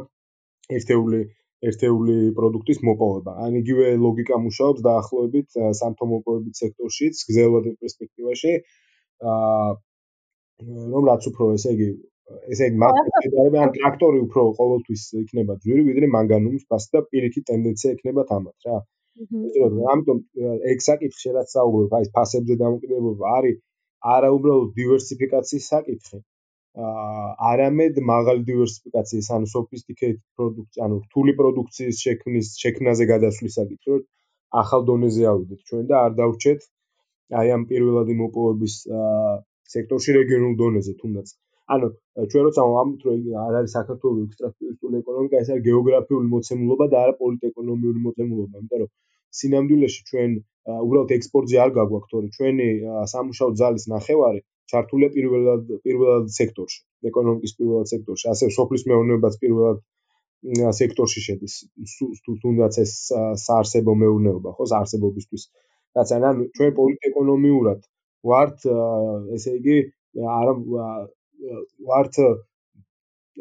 ერთეული ერთეული პროდუქტის მოპოვება. ან იგივე ლოგიკა მუშაობს დაახლოებით სამთომოპოვების სექტორშიც, გზელვადი პერსპექტივაში. აა რომ რაც უფრო ესე იგი ესე იგი მასშტაბები ან ტრაქტორი უფრო ყოველთვის იქნება ძვირი, ვიდრე მანგანუმის ფასი და პირიქით ტენდენცია იქნება თამათ რა. ამიტომ ეგ საკითხი რაც საუბრობ, აი ფასებზე დამოკიდებულება არის არა უბრალოდ დივერსიფიკაციის საკითხი, არამედ მაღალი დივერსიფიკაციის, ანუ sophisticated product, ანუ რთული პროდუქციის შექმნის შექმნაზე გადასვლის საკითხი, რომ ახალ დონეზე ავიდეთ ჩვენ და არ დავრჩეთ აი ამ პირველადი მოპოვების სექტორში რეგიონულ დონეზე თუნდაც. ანუ ჩვენ როცა ამით რომ არ არის საქართველოს ექსტრაქტურისტული ეკონომიკა, ეს არის გეოგრაფიული მოცემულობა და არა პოლიტეკონომიური მოცემულობა, იმიტომ რომ სინამდვილეში ჩვენ უბრალოდ ექსპორტზე არ გაგვაქვს, თორე ჩვენი სამუშაო ძალის ნახევარი ჩართულია პირველად პირველად სექტორში, ეკონომიკის პირველად სექტორში, ასე სოფლის მეურნეობაც პირველად სექტორში შედის. თუნდაც ეს საარსებო მეურნეობა, ხო, საარსებობისთვის. რაც ანუ ჩვენ პოლიტეკონომიურად ვართ ესე იგი არ ვართ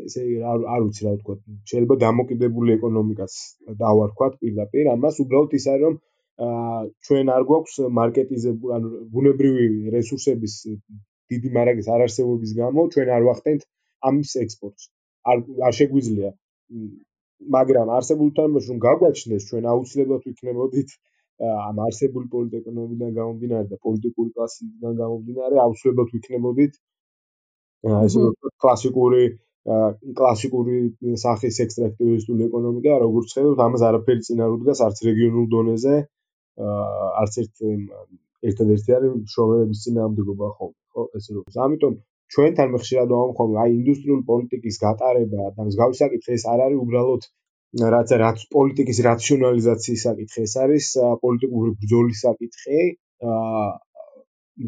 ესე იგი არ არ ვიცი რა ვთქვა შეიძლება დამოკიდებული ეკონომიკას დავარქვათ პირდაპირ ამას უბრალოდ ის არის რომ ჩვენ არ გვაქვს მარკეტიზებული ანუ ბუნებრივი რესურსების დიდი მარაგის არარსებობის გამო ჩვენ არ ვახდენთ ამის ექსპორტს. არ არ შეგვიძლია. მაგრამ არსებული თანამედროვე რომ გაგვაჩნდეს ჩვენ აუცილებლად ვიქნებოდით ამ არსებული პოლიტეკონომიდან გამომდინარე და პოლიტიკური კლასიდან გამომდინარე აუცილებლად ვიქნებოდით ესე რომ კლასიკური კლასიკური სახის ექსტრაქტივისტული ეკონომიკა როგორც ხედავთ ამას არაფერი წინ არ უდგას არც რეგიონულ დონეზე არც ერთ ერთადერთი არის მშრომელების წინააღმდეგობა ხო ხო ესე რომ ამიტომ ჩვენთან ხშირად ვამხობ აი ინდუსტრიული პოლიტიკის გატარება და მსგავსი საკითხი ეს არ არის უბრალოდ რაც რაც პოლიტიკის რაციონალიზაციის საკითხი ეს არის პოლიტიკური ბრძოლის საკითხი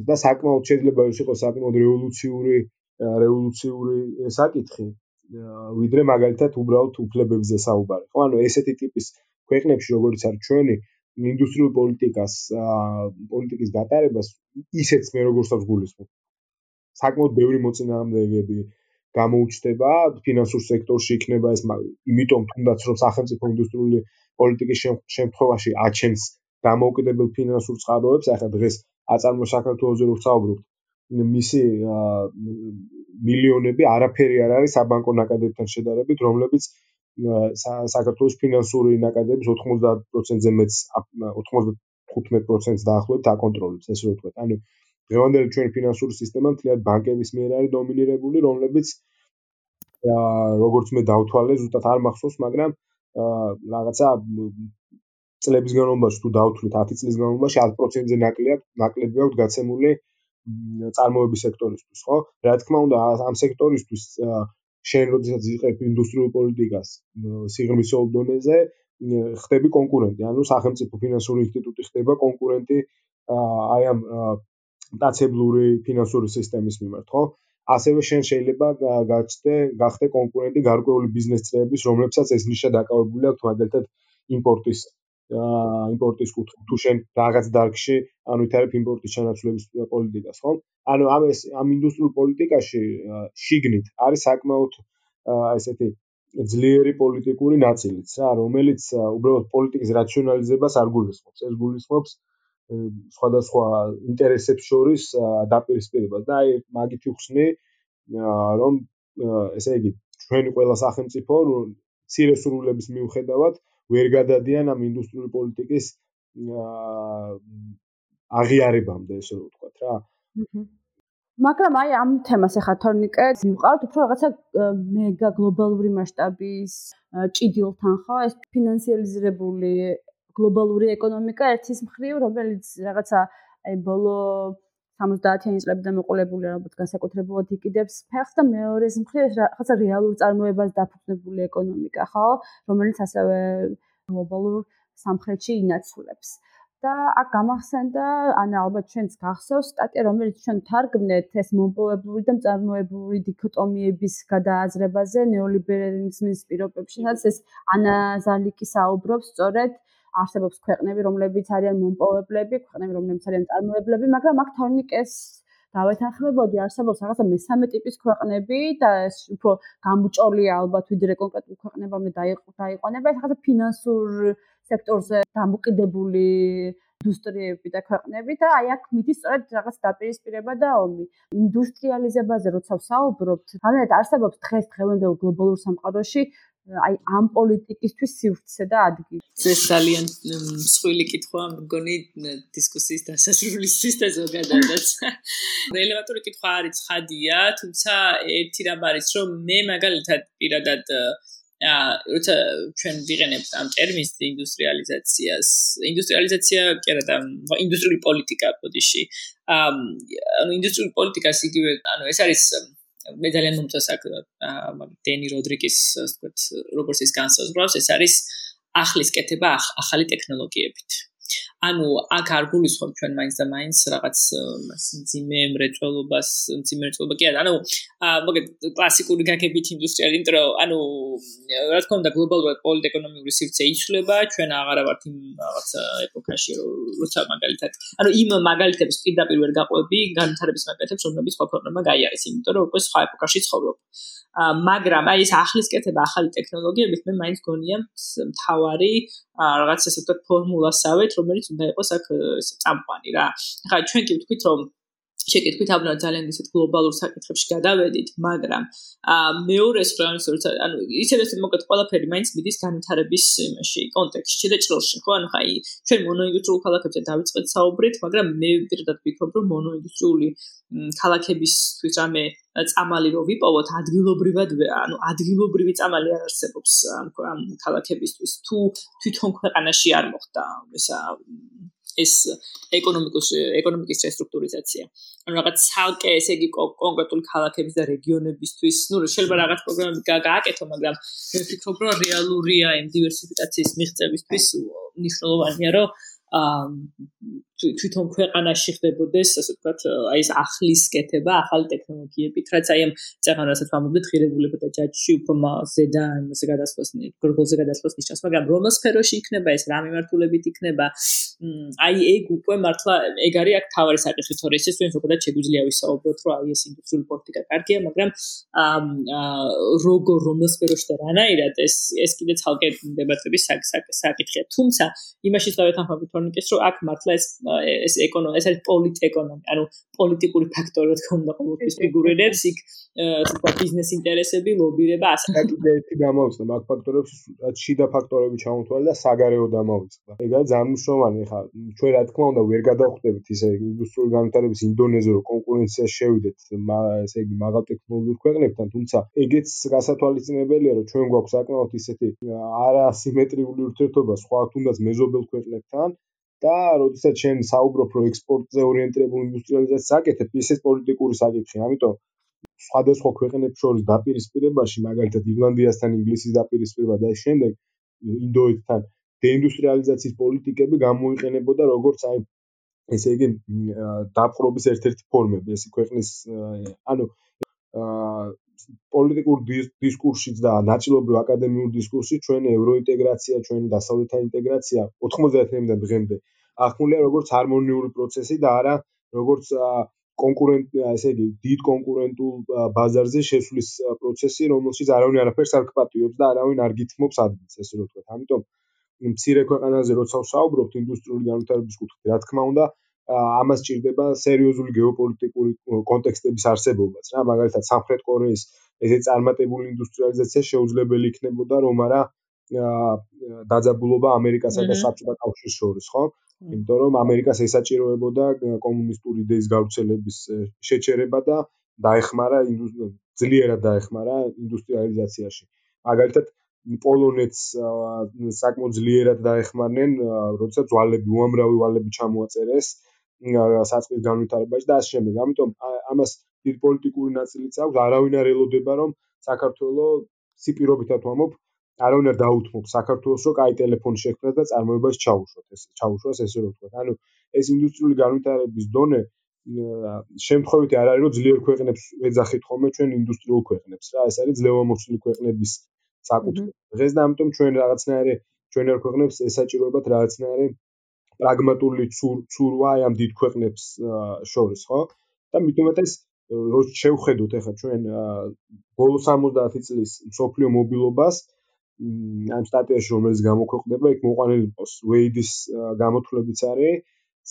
და საკმაოდ შეიძლება იყოს საკმაოდ რევოლუციური რევოლუციური საკითხი ვიდრე მაგალითად უბრალოდ უფლებებზე საუბარი. ხო, ანუ ესეთი ტიპის ქვეყნებში, როგორც არის ჩვენი ინდუსტრიული პოლიტიკას, პოლიტიკის გატარებას ისეც მე როგორცაც გულისხმობ. საკმაოდ ბევრი მოწინააღმდეგეები გამოუჩნდება ფინანსურ სექტორში იქნება ეს, იმიტომ თუნდაც რომ სახელმწიფო ინდუსტრიული პოლიტიკის შემთხვევაში აჩენს დამოუკიდებელ ფინანსურ წყაროებს, ახლა დღეს აწარმო საქართველოსზე რო ვსაუბრობთ, მისი მილიონები არაფერი არ არის საბანკო ნაკადებთან შედარებით, რომლებიც საქართველოს ფინანსური ნაკადების 90%-ზე მეც 95%-ს დაახლოებით აკონტროლებს, ესე რომ ვთქვათ. ანუ დღევანდელი ჩვენი ფინანსური სისტემა მთლიანად ბანკების მიერ არის დომინირებული, რომლებიც აა როგორც მე დავთვალე, ზუსტად არ მახსოვს, მაგრამ აა რაღაცა წლების განმავლობაში თუ დავთვლით 10 წლის განმავლობაში 10%-ზე ნაკლია, ნაკლები აქვს გაცემული წარმოების სექტორისთვის, ხო? რა თქმა უნდა, ამ სექტორისთვის შენ როდესაც იყებ ინდუსტრიულ პოლიტიკას სიღრმისეულ დონეზე, ხდები კონკურენტი, ანუ სახელმწიფო ფინანსური ინსტიტუტი ხდება კონკურენტი აი ამ დაცებლური ფინანსური სისტემის მიმართ, ხო? ასევე შენ შეიძლება გაჩნდე, გახდე კონკურენტი გარკვეული ბიზნეს წრეების, რომლებსაც ეს ნიშა დაკავებული აქვს, მაგალითად იმპორტის იმპორტის კუთხე თუ შენ რაღაც დარგში ანუ ითარებ იმპორტის ჩანაცვლების პოლიტიკას ხო ანუ ამ ეს ამ ინდუსტრიულ პოლიტიკაში შიგნით არის საკმაოდ ესეთი ძლიერი პოლიტიკური ნაწილიც რა რომელიც უბრალოდ პოლიტიკის რაციონალიზებას არ გულისხმობს ეს გულისხმობს სხვადასხვა ინტერესებს შორის დაპირისპირებას და აი მაგითი ხსნი რომ ესე იგი ჩვენი ყველა სახელმწიფო ცირესრულების მიუხედავად ვერ გადადიან ამ ინდუსტრიული პოლიტიკის აღიარებამდე, ესე რომ ვთქვათ რა. მაგრამ აი ამ თემას ახლა თორნიკე მივყავთ უფრო რაღაცა მეგა გლობალური მასშტაბის ჭიდილთან ხო ეს ფინანსიალიზირებული გლობალური ეკონომიკა ერთის მხრივ რომელიც რაღაცა აი ბოლო 70-იანი წლებიდან მოყოლებული ალბათ განსაკუთრებულად იკიდებს ფეხს და მეორეს მხრივ რაღაცა რეალურ წარმოებას დაფუძნებული ეკონომიკა, ხო? რომელიც ასევე გლობალურ სამხრეთში ინაცვლებს. და აქ გამახსენდა, ან ალბათ ჩვენც გახსოვს სტატია, რომელიც ჩვენ თარგმნეთ ეს მომპოვებული და მწარმოებული დიქოტომიების გადააზრებაზე ნეოლიბერალიზმის პირობებში, სადაც ეს ანა ზალიკი საუბრობს სწორედ არსებობს ქვეყნები, რომლებიც არიან მომპოვებლები, ქვეყნები, რომლებიც არიან წარმოებლები, მაგრამ აქ თორნიკეს დავეთანხმებოდი, არსებობს რაღაცა მესამე ტიპის ქვეყნები და ეს უფრო გამუჭოლია ალბათ ვიდრე კონკრეტულ ქვეყნებამდე დაიყვანება, ეს რაღაცა ფინანსურ სექტორზე დამოკიდებული ინდუსტრიები და ქვეყნები და აი აქ მიდის სწორედ რაღაც დაპირისპირება და ომი. ინდუსტრიალიზებაზე როცა ვსაუბრობთ, ანუ არსებობს დღეს დღევანდელ გლობალურ სამყაროში აი ამ პოლიტიკისთვის სივრცე და ადგილი. ეს ძალიან მსხვილი კითხვა, მგონი დისკუსიის დასასრულისთვის და ზოგადადაც. რელევანტური *laughs* კითხვა არის ხადია, თუმცა ერთი რამ არის, რომ მე მაგალითად პირადად აა როცა ჩვენ ვიყენებთ ამ ტერმინს ინდუსტრიალიზაციას, ინდუსტრიალიზაცია კი არა და ინდუსტრიული პოლიტიკა ბოდიში. აა ანუ ინდუსტრიული პოლიტიკას იგივე, ანუ ეს არის მე ძალიან მომწონს აქ დენი როდრიგის ასე ვთქვათ როგორც ის განსაზღვრავს ეს არის ახლის კეთება ახალი ტექნოლოგიებით ანუ აქ არ გულისხმობ ჩვენ მაინც და მაინც რაღაც ძიმე მრეწველობას, ძიმე მრეწველობა კი არა, ანუ მოგეთ კლასიკური გაგებით ინდუსტრიალი, იმიტომ რომ ანუ რა თქმა უნდა გლობალურად პოლიტეკონომიური სივრცე იცვლება, ჩვენ აღარა ვართ იმ რაღაც ეპოქაში, როცა მაგალითად, ანუ იმ მაგალითებს პირდაპირ ვერ გაყვები, განვითარების მაგალითებს, რომლებიც სხვა ფორმებმა გაიარეს, იმიტომ რომ უკვე სხვა ეპოქაში ცხოვრობ. მაგრამ აი ეს ახლის კეთება ახალი ტექნოლოგიებით მე მაინც გონია მთავარი რაღაც ესე ვთქვათ ფორმულასავეთ რომელიც უნდა იყოს აქ წამყვანი რა. ახლა ჩვენ კი ვთქვით რომ შეკითხვით აბნა ძალიან ისეთ გლობალურ საკითხებში გადავედით, მაგრამ მეორეს პროგრამის როცა ანუ ისედაც მოგეთ ყველაფერი მაინც მიდის განვითარების იმაში კონტექსტში და ჭრილში, ხო? ანუ ხაი ჩვენ მონოინდუსტრიულ ქალაქებზე დავიწყეთ საუბრით, მაგრამ მე პირადად ვფიქრობ, რომ მონოინდუსტრიული ქალაქებისთვის რამე წამალი რო ვიპოვოთ ადგილობრივად, ანუ ადგილობრივი წამალი არ არსებობს ამ ქალაქებისთვის. თუ თვითონ ქვეყანაში არ მოხდა ესა ეს ეკონომიკის ეკონომიკის რესტრუქტურიზაცია. ანუ რაღაც ცალკე ესე იგი კონკრეტული ქალაქების და რეგიონებისთვის, ну, შეიძლება რაღაც პროგრამები გააკეთო, მაგრამ მე ვფიქრობ, რომ რეალურია იმ დივერსიფიკაციის მიღწევისთვის მნიშვნელოვანია, რომ თვითონ ქვეყანაში ხდებოდეს, ასე ვთქვათ, აი ეს ახლის კეთება, ახალი ტექნოლოგიებით, რაც აი ამ წაღანასაც ვამბობთ, ღირებულება და ჯაჭში უფრო ზედა იმაზე გადასვლას, გრგოლზე გადასვლას ნიშნავს, მაგრამ რომელ სფეროში იქნება ეს, რა მიმართულებით იქნება? აი ეგ უკვე მართლა ეგ არის აქ თავარი საკითხი, თორე ეს ჩვენ ზოგადად შეგვიძლია ვისაუბროთ, რომ აი ეს ინდუსტრიული პოლიტიკა კარგია, მაგრამ აა როგორ რომელ სფეროში და რანაირად ეს ეს კიდე ცალკე დებატების საკითხია. თუმცა იმაში დავეთანხმებით თორნიკეს, რომ აქ მართლა ეს ეს ეკონომი, ეს არის პოლიტეკონომი, ანუ პოლიტიკური ფაქტორი თქო უნდა ყოველთვის ფიგურირებს იქ თქო ბიზნეს ინტერესები, ლობირება, ასე. და კიდე ერთი გამოვიწყდა მაგ ფაქტორებს, შიდა ფაქტორები ჩამოთვალე და საგარეო დამოვიწყდა. ეგაა ძალიან მნიშვნელოვანი ხა. ჩვენ რა თქმა უნდა ვერ გადავხდებით ისე ინდუსტრიული განვითარების ინდონეზია რო კონკურენციაში შევიდეთ, ესე იგი მაღალ ტექნოლოგიურ ქვეყნებთან, თუმცა ეგეც გასათვალისწინებელია, რომ ჩვენ გვაქვს საკმაოდ ისეთი არასიმეტრიული ურთიერთობა სხვა თუნდაც მეზობელ ქვეყნებთან. და როდესაც შენ საუბრობ რომ ექსპორტზე ორიენტირებული ინდუსტრიალიზაცია აკეთებ, ისეც პოლიტიკური საკითხი, ამიტომ სხვადასხვა ქვეყნებს შორის დაპირისპირებაში, მაგალითად ირლანდიასთან ინგლისის დაპირისპირება და შემდეგ ინდოეთთან დეინდუსტრიალიზაციის პოლიტიკები გამოიყენებოდა როგორც აი ესე იგი დაპყრობის ერთ-ერთი ფორმები, ეს ქვეყნის ანუ აა პოლიტიკურ დისკურსშიც და ნაწილობრივ აკადემიურ დისკურსში ჩვენი ევროინტეგრაცია, ჩვენი დასავლეთთან ინტეგრაცია 90-იან დღემდე ახმულია როგორც ჰარმონიული პროცესი და არა როგორც კონკურენტ ესე იგი დიდ კონკურენტულ ბაზარზე შესვლის პროცესი, რომელშიც არავინ არაფერს არ გპატიობს და არავინ არ გითმობს ადგილს, ესე რომ ვთქვათ. ამიტომ მცირე ქვეყანაზე როცა ვსაუბრობთ ინდუსტრიული განვითარების კუთხით, რა თქმა უნდა, ამას ჭირდება სერიოზული გეოპოლიტიკური კონტექსტების არსებობაც რა. მაგალითად სამხრეთ კორეის ესე წარმატებული ინდუსტრიალიზაცია შეუძლებელი იქნებოდა რომ არა დაძაბულობა ამერიკასა და საბჭოთა კავშირის შორის ხო? იმიტომ რომ ამერიკას ესაჭიროებოდა კომუნისტური იდეის გავრცელების შეჩერება და დაეხმარა ძლიერად დაეხმარა ინდუსტრიალიზაციაში. მაგალითად პოლონეთს საკმაოდ ძლიერად დაეხმარნენ როდესაც ვალები უამრავი ვალები ჩამოაწერეს საწყის განვითარებაში და ასე შემდეგ. ამიტომ ამას დიდ პოლიტიკური ნაწილიც აქვს. არავინ არ ელოდება რომ საქართველოს სიპირობითად ვამობ, არავინ არ დაუთმობს საქართველოს რომ კაი ტელეფონი შექმნას და წარმოებაში ჩაუშვათ. ეს ჩაუშვას ესე რომ ვთქვა. ანუ ეს ინდუსტრიული განვითარების დონე შემთხვევითი არ არის რომ ძლიერ ქვეყნებს ეძახით ხოლმე ჩვენ ინდუსტრიულ ქვეყნებს რა. ეს არის ძლევამოსილი ქვეყნების საკუთრება. დღეს და ამიტომ ჩვენ რაღაცნაირი ჩვენ არ ქვეყნებს ესაჭიროებათ რაღაცნაირი პრაგმატული ცურვა ამ დიდ ქვეყნებს შორის, ხო? და მithumetes რო შევხედოთ ახლა ჩვენ ბოლო 70 წლის სოფლიო მობილობას ამ სტატიაში რომელიც გამოქვეყნდება, იქ მოყვანილი იყოს ვეიდის გამოთვლებიც არის,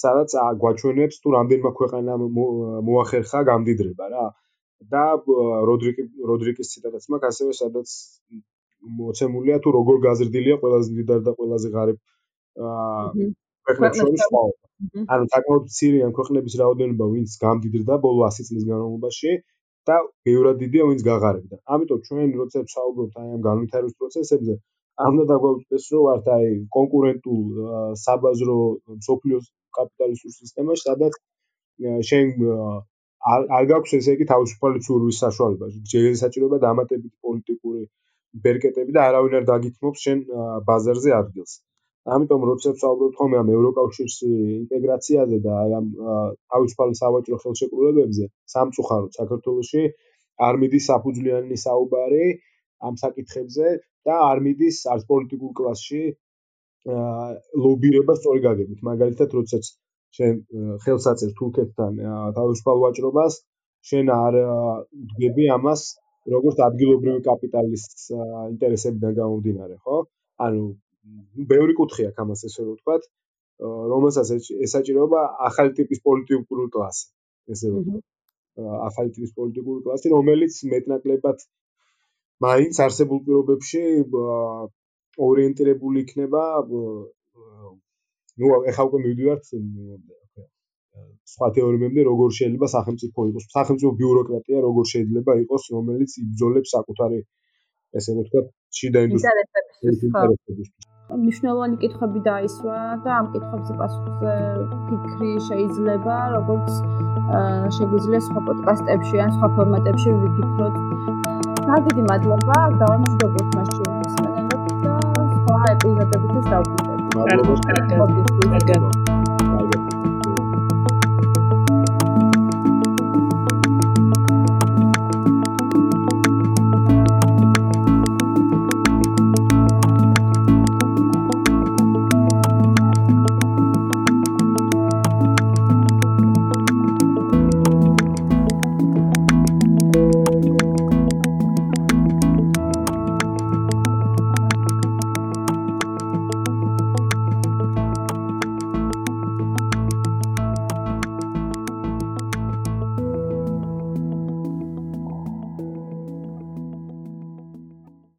სადაც გვაჩვენებს თუ რამდენმა ქვეყანამ მოახერხა გამდიდრება რა. და როდრიკი როდრიკის ციტატაც მაქვს ასევე სადაც მოცემულია თუ როგორ გაზრდილია ყველაზე დიდარ და ყველაზე ღარიბ აა ქვეყნებს შორის სხვაობა. ანუ საკმაოდ მცირე ამ ქვეყნების რაოდენობა, ვინც გამდიდრდა ბოლო 100 წლის განმავლობაში და ბევრად დიდია, ვინც გაღარიბდა. ამიტომ ჩვენ როცა ვსაუბრობთ აი ამ განვითარების პროცესებზე, ამ უნდა დაგვაუწყდეს, რომ ვართ აი კონკურენტულ საბაზრო სოფლიოს კაპიტალისტურ სისტემაში, სადაც შენ არ არ გაქვს ესე იგი თავისუფალი ცურვის საშუალება. შეიძლება საჭიროება დამატებითი პოლიტიკური ბერკეტები და არავინ არ დაგითმობს შენ ბაზარზე ადგილს. ამიტომ როცა ვსაუბრობთ ხოლმე ამ ევროკავშირის ინტეგრაციაზე და აი ამ თავისუფალ სავაჭრო ხელშეკრულებებზე სამწუხაროდ საქართველოში არ მიდის საფუძვლიანი საუბარი ამ საკითხებზე და არ მიდის არც პოლიტიკურ კლასში ლობირება სწორი გაგებით. მაგალითად როდესაც შენ ხელს აწერ თურქეთთან თავისუფალ ვაჭრობას შენ არ დგები ამას როგორც ადგილობრივი კაპიტალის ინტერესებიდან გამომდინარე ხო? ანუ ნუ ბევრი კუთხე აქვს ამას ესე რომ ვთქვათ, რომელსაც ესაჭიროება ახალი ტიპის პოლიტიკური კლასი, ესე რომ ახალი ტიპის პოლიტიკური კლასი, რომელიც მეტნაკლებად მაინც არსებულ პირობებში ორიენტირებული იქნება ნუ ეხლა უკვე მივიდივართ სხვა თეორიებამდე როგორ შეიძლება სახელმწიფო იყოს სახელმწიფო ბიუროკრატია როგორ შეიძლება იყოს რომელიც იბრძოლებს საკუთარი ესე რომ ვთქვათ შიდა ინდუსტრიის მნიშვნელოვანი კითხვები დაისვა და ამ კითხვებზე პასუხზე ფიქრი შეიძლება როგორც შეგვიძლია სხვა პოდკასტებში ან სხვა ფორმატებში ვიფიქროთ. მაგიდი მადლობა, დავამშვიდობოთ მას ჩვენს მსმენელებს და სხვა ეპიზოდებითაც დავბრუნდებით. მადლობა.